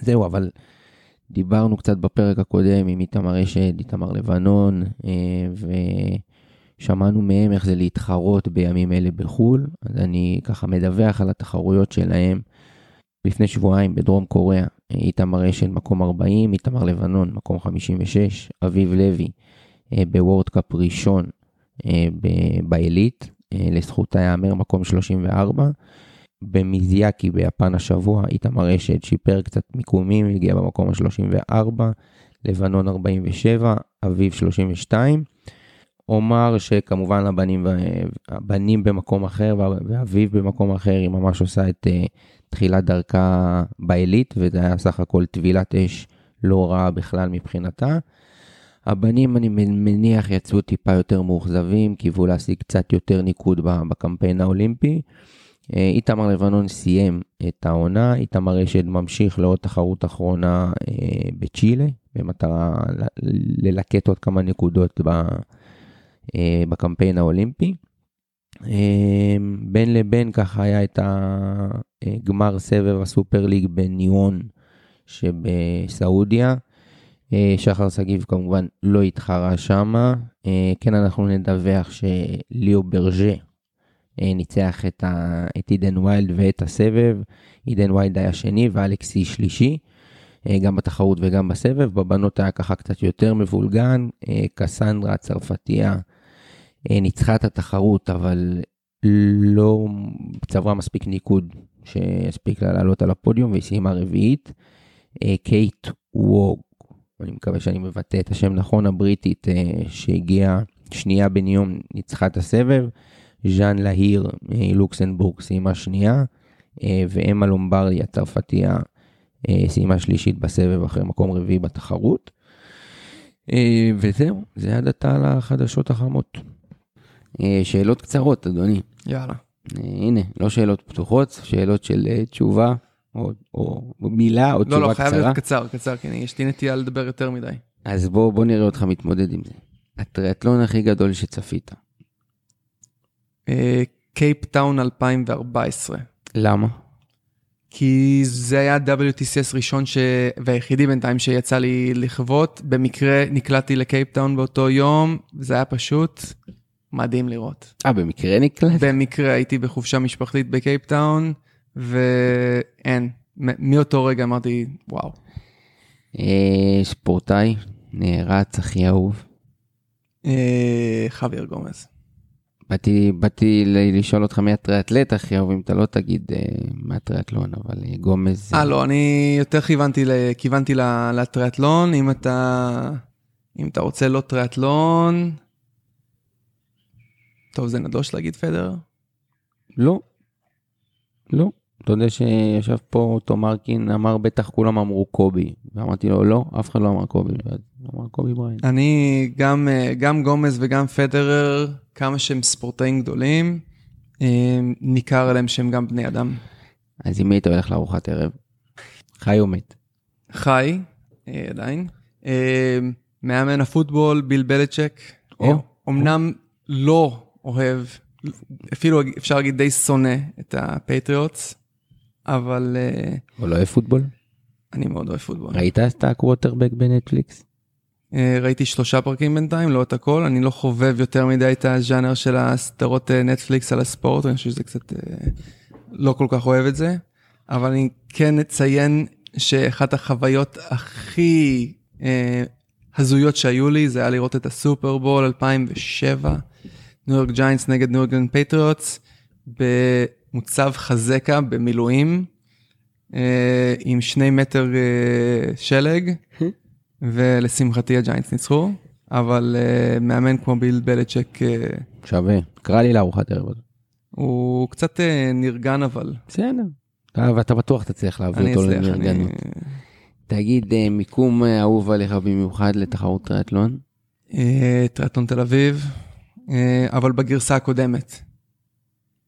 זהו, אבל דיברנו קצת בפרק הקודם עם איתמר אשד, איתמר לבנון, ו... שמענו מהם איך זה להתחרות בימים אלה בחו"ל, אז אני ככה מדווח על התחרויות שלהם. לפני שבועיים בדרום קוריאה, איתמר אשל מקום 40, איתמר לבנון מקום 56, אביב לוי אה, בוורד קאפ ראשון אה, בעילית, אה, לזכותה ייאמר מקום 34. במיזיאקי ביפן השבוע, איתמר אשד שיפר קצת מיקומים, הגיע במקום ה-34, לבנון 47, אביב 32. אומר שכמובן הבנים, הבנים במקום אחר ואביב במקום אחר, היא ממש עושה את uh, תחילת דרכה בעילית, וזה היה סך הכל טבילת אש לא רעה בכלל מבחינתה. הבנים, אני מניח, יצאו טיפה יותר מאוכזבים, קיוו להשיג קצת יותר ניקוד בקמפיין האולימפי. אה, איתמר לבנון סיים את העונה, איתמר אשד ממשיך לעוד תחרות אחרונה אה, בצ'ילה, במטרה ללקט עוד כמה נקודות אה, בקמפיין האולימפי. בין לבין ככה היה את הגמר סבב הסופר ליג בניון שבסעודיה. שחר שגיב כמובן לא התחרה שמה. כן, אנחנו נדווח שליאו ברג'ה ניצח את, ה, את עידן ויילד ואת הסבב. עידן ויילד היה שני ואלכסי שלישי, אה, גם בתחרות וגם בסבב. בבנות היה ככה קצת יותר מבולגן. אה, קסנדרה הצרפתייה אה, ניצחה את התחרות, אבל לא צברה מספיק ניקוד שהספיק לה לעלות על הפודיום והיא סיימה רביעית. אה, קייט ווג, אני מקווה שאני מבטא את השם נכון, הבריטית אה, שהגיעה שנייה בן יום ניצחה את הסבב. ז'אן להיר אה, לוקסנבורג סיימה שנייה, אה, ואמה לומברדי הצרפתייה אה, סיימה שלישית בסבב אחרי מקום רביעי בתחרות. אה, וזהו, זה עד עתה לחדשות החמות. אה, שאלות קצרות, אדוני.
יאללה.
אה, הנה, לא שאלות פתוחות, שאלות של אה, תשובה, או, או מילה, או
לא,
תשובה
לא, חייב
קצרה.
להיות קצר, קצר, כי אני- יש לי נטייה לדבר יותר מדי.
אז בוא, בוא נראה אותך מתמודד עם זה. הטריאטלון הכי גדול שצפית.
אה, קייפטאון 2014.
למה?
כי זה היה WTCS ראשון ש... והיחידי בינתיים שיצא לי לחוות. במקרה נקלטתי לקייפטאון באותו יום, זה היה פשוט מדהים לראות.
אה, במקרה נקלט?
במקרה הייתי בחופשה משפחתית בקייפטאון, ואין. מאותו רגע אמרתי, וואו.
אה, ספורטאי, נערץ, הכי אהוב.
אה, גומז.
באתי, באתי לשאול אותך מי הטריאטלט הכי אהוב, אם אתה לא תגיד אה, מהטריאטלון, אבל אה, גומז...
אה, לא, אני יותר כיוונתי, ל... כיוונתי ל... לטריאטלון, אם אתה... אם אתה רוצה לא טריאטלון... טוב, זה נדוש להגיד פדר?
לא. לא. אתה יודע שישב פה תומרקין, אמר בטח כולם אמרו קובי. ואמרתי לו, לא, אף אחד לא אמר קובי. הוא אמר קובי בריין.
אני, גם, אה, גם גומז וגם פדרר, כמה שהם ספורטאים גדולים, אה, ניכר עליהם שהם גם בני אדם.
אז אם היית הולך לארוחת ערב, חי או מת?
חי, אה, עדיין. מאמן הפוטבול, ביל בלצ'ק.
או.
אמנם לא אוהב, אפילו אפשר להגיד די שונא את הפטריוטס, אבל
או לא אוהב פוטבול?
אני מאוד אוהב פוטבול.
ראית את הקווטרבק בנטפליקס?
אה, ראיתי שלושה פרקים בינתיים, לא את הכל, אני לא חובב יותר מדי את הז'אנר של הסדרות אה, נטפליקס על הספורט, אני חושב שזה קצת אה, לא כל כך אוהב את זה, אבל אני כן אציין שאחת החוויות הכי אה, הזויות שהיו לי, זה היה לראות את הסופרבול 2007, ניו יורק ג'יינטס נגד ניו יורק פטריוטס, במוצב חזקה במילואים, אה, עם שני מטר אה, שלג. ולשמחתי הג'יינטס ניצחו, אבל אה, מאמן כמו ביל בלצ'ק, אה,
שווה. קרא לי לארוחת ערב.
הוא קצת אה, נרגן אבל.
בסדר. אתה- ואתה בטוח תצליח להביא אותו
אצליח, אני...
לנרגנות. תגיד, אה, מיקום אה, אהוב עליך במיוחד לתחרות טריאטלון?
אה, טריאטלון תל אביב, אה, אבל בגרסה הקודמת,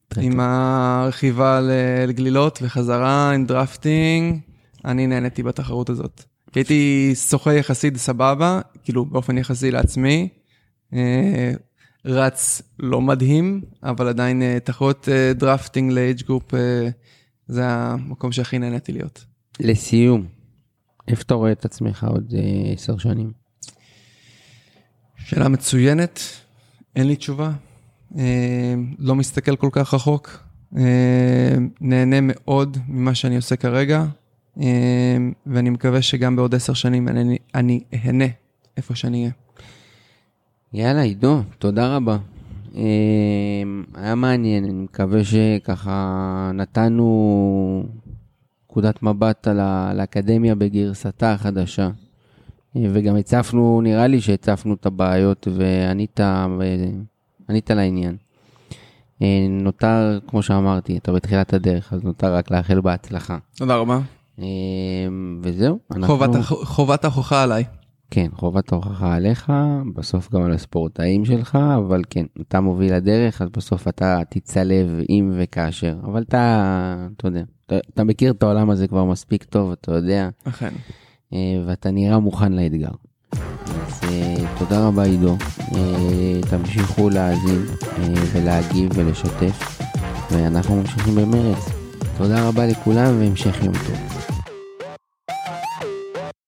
טריאטלון.
עם הרכיבה לגלילות וחזרה עם drafting, אני נהניתי בתחרות הזאת. כי הייתי שוחה יחסית סבבה, כאילו באופן יחסי לעצמי. אה, רץ לא מדהים, אבל עדיין אה, תחרות drafting ל age group, זה המקום שהכי נהניתי להיות.
לסיום, איפה אתה רואה את עצמך עוד אה, עשר שנים?
שאלה מצוינת, אין לי תשובה. לא מסתכל כל כך רחוק. נהנה מאוד ממה שאני עושה כרגע, ואני מקווה שגם בעוד עשר שנים אני, אני אהנה איפה שאני אהיה.
יאללה, עידו, תודה רבה. אה, היה מעניין, אני מקווה שככה נתנו נקודת מבט על האקדמיה בגרסתה החדשה. אה, וגם הצפנו, נראה לי שהצפנו את הבעיות וענית, ענית לעניין. אה, נותר, כמו שאמרתי, אתה בתחילת הדרך, אז נותר רק לאחל בהצלחה.
תודה רבה.
אה, וזהו, אנחנו...
חובת, הח- חובת ההוכחה עליי.
כן, חובת ההוכחה עליך, בסוף גם על הספורטאים שלך, אבל כן, אתה מוביל לדרך, אז בסוף אתה תצלב אם וכאשר. אבל אתה, אתה יודע, אתה, אתה מכיר את העולם הזה כבר מספיק טוב, אתה יודע,
אכן.
אה, ואתה נראה מוכן לאתגר. אז אה, תודה רבה עידו, אה, תמשיכו להאזין ולהגיב ולשתף, ואנחנו ממשיכים במרץ. תודה רבה לכולם והמשך יום טוב.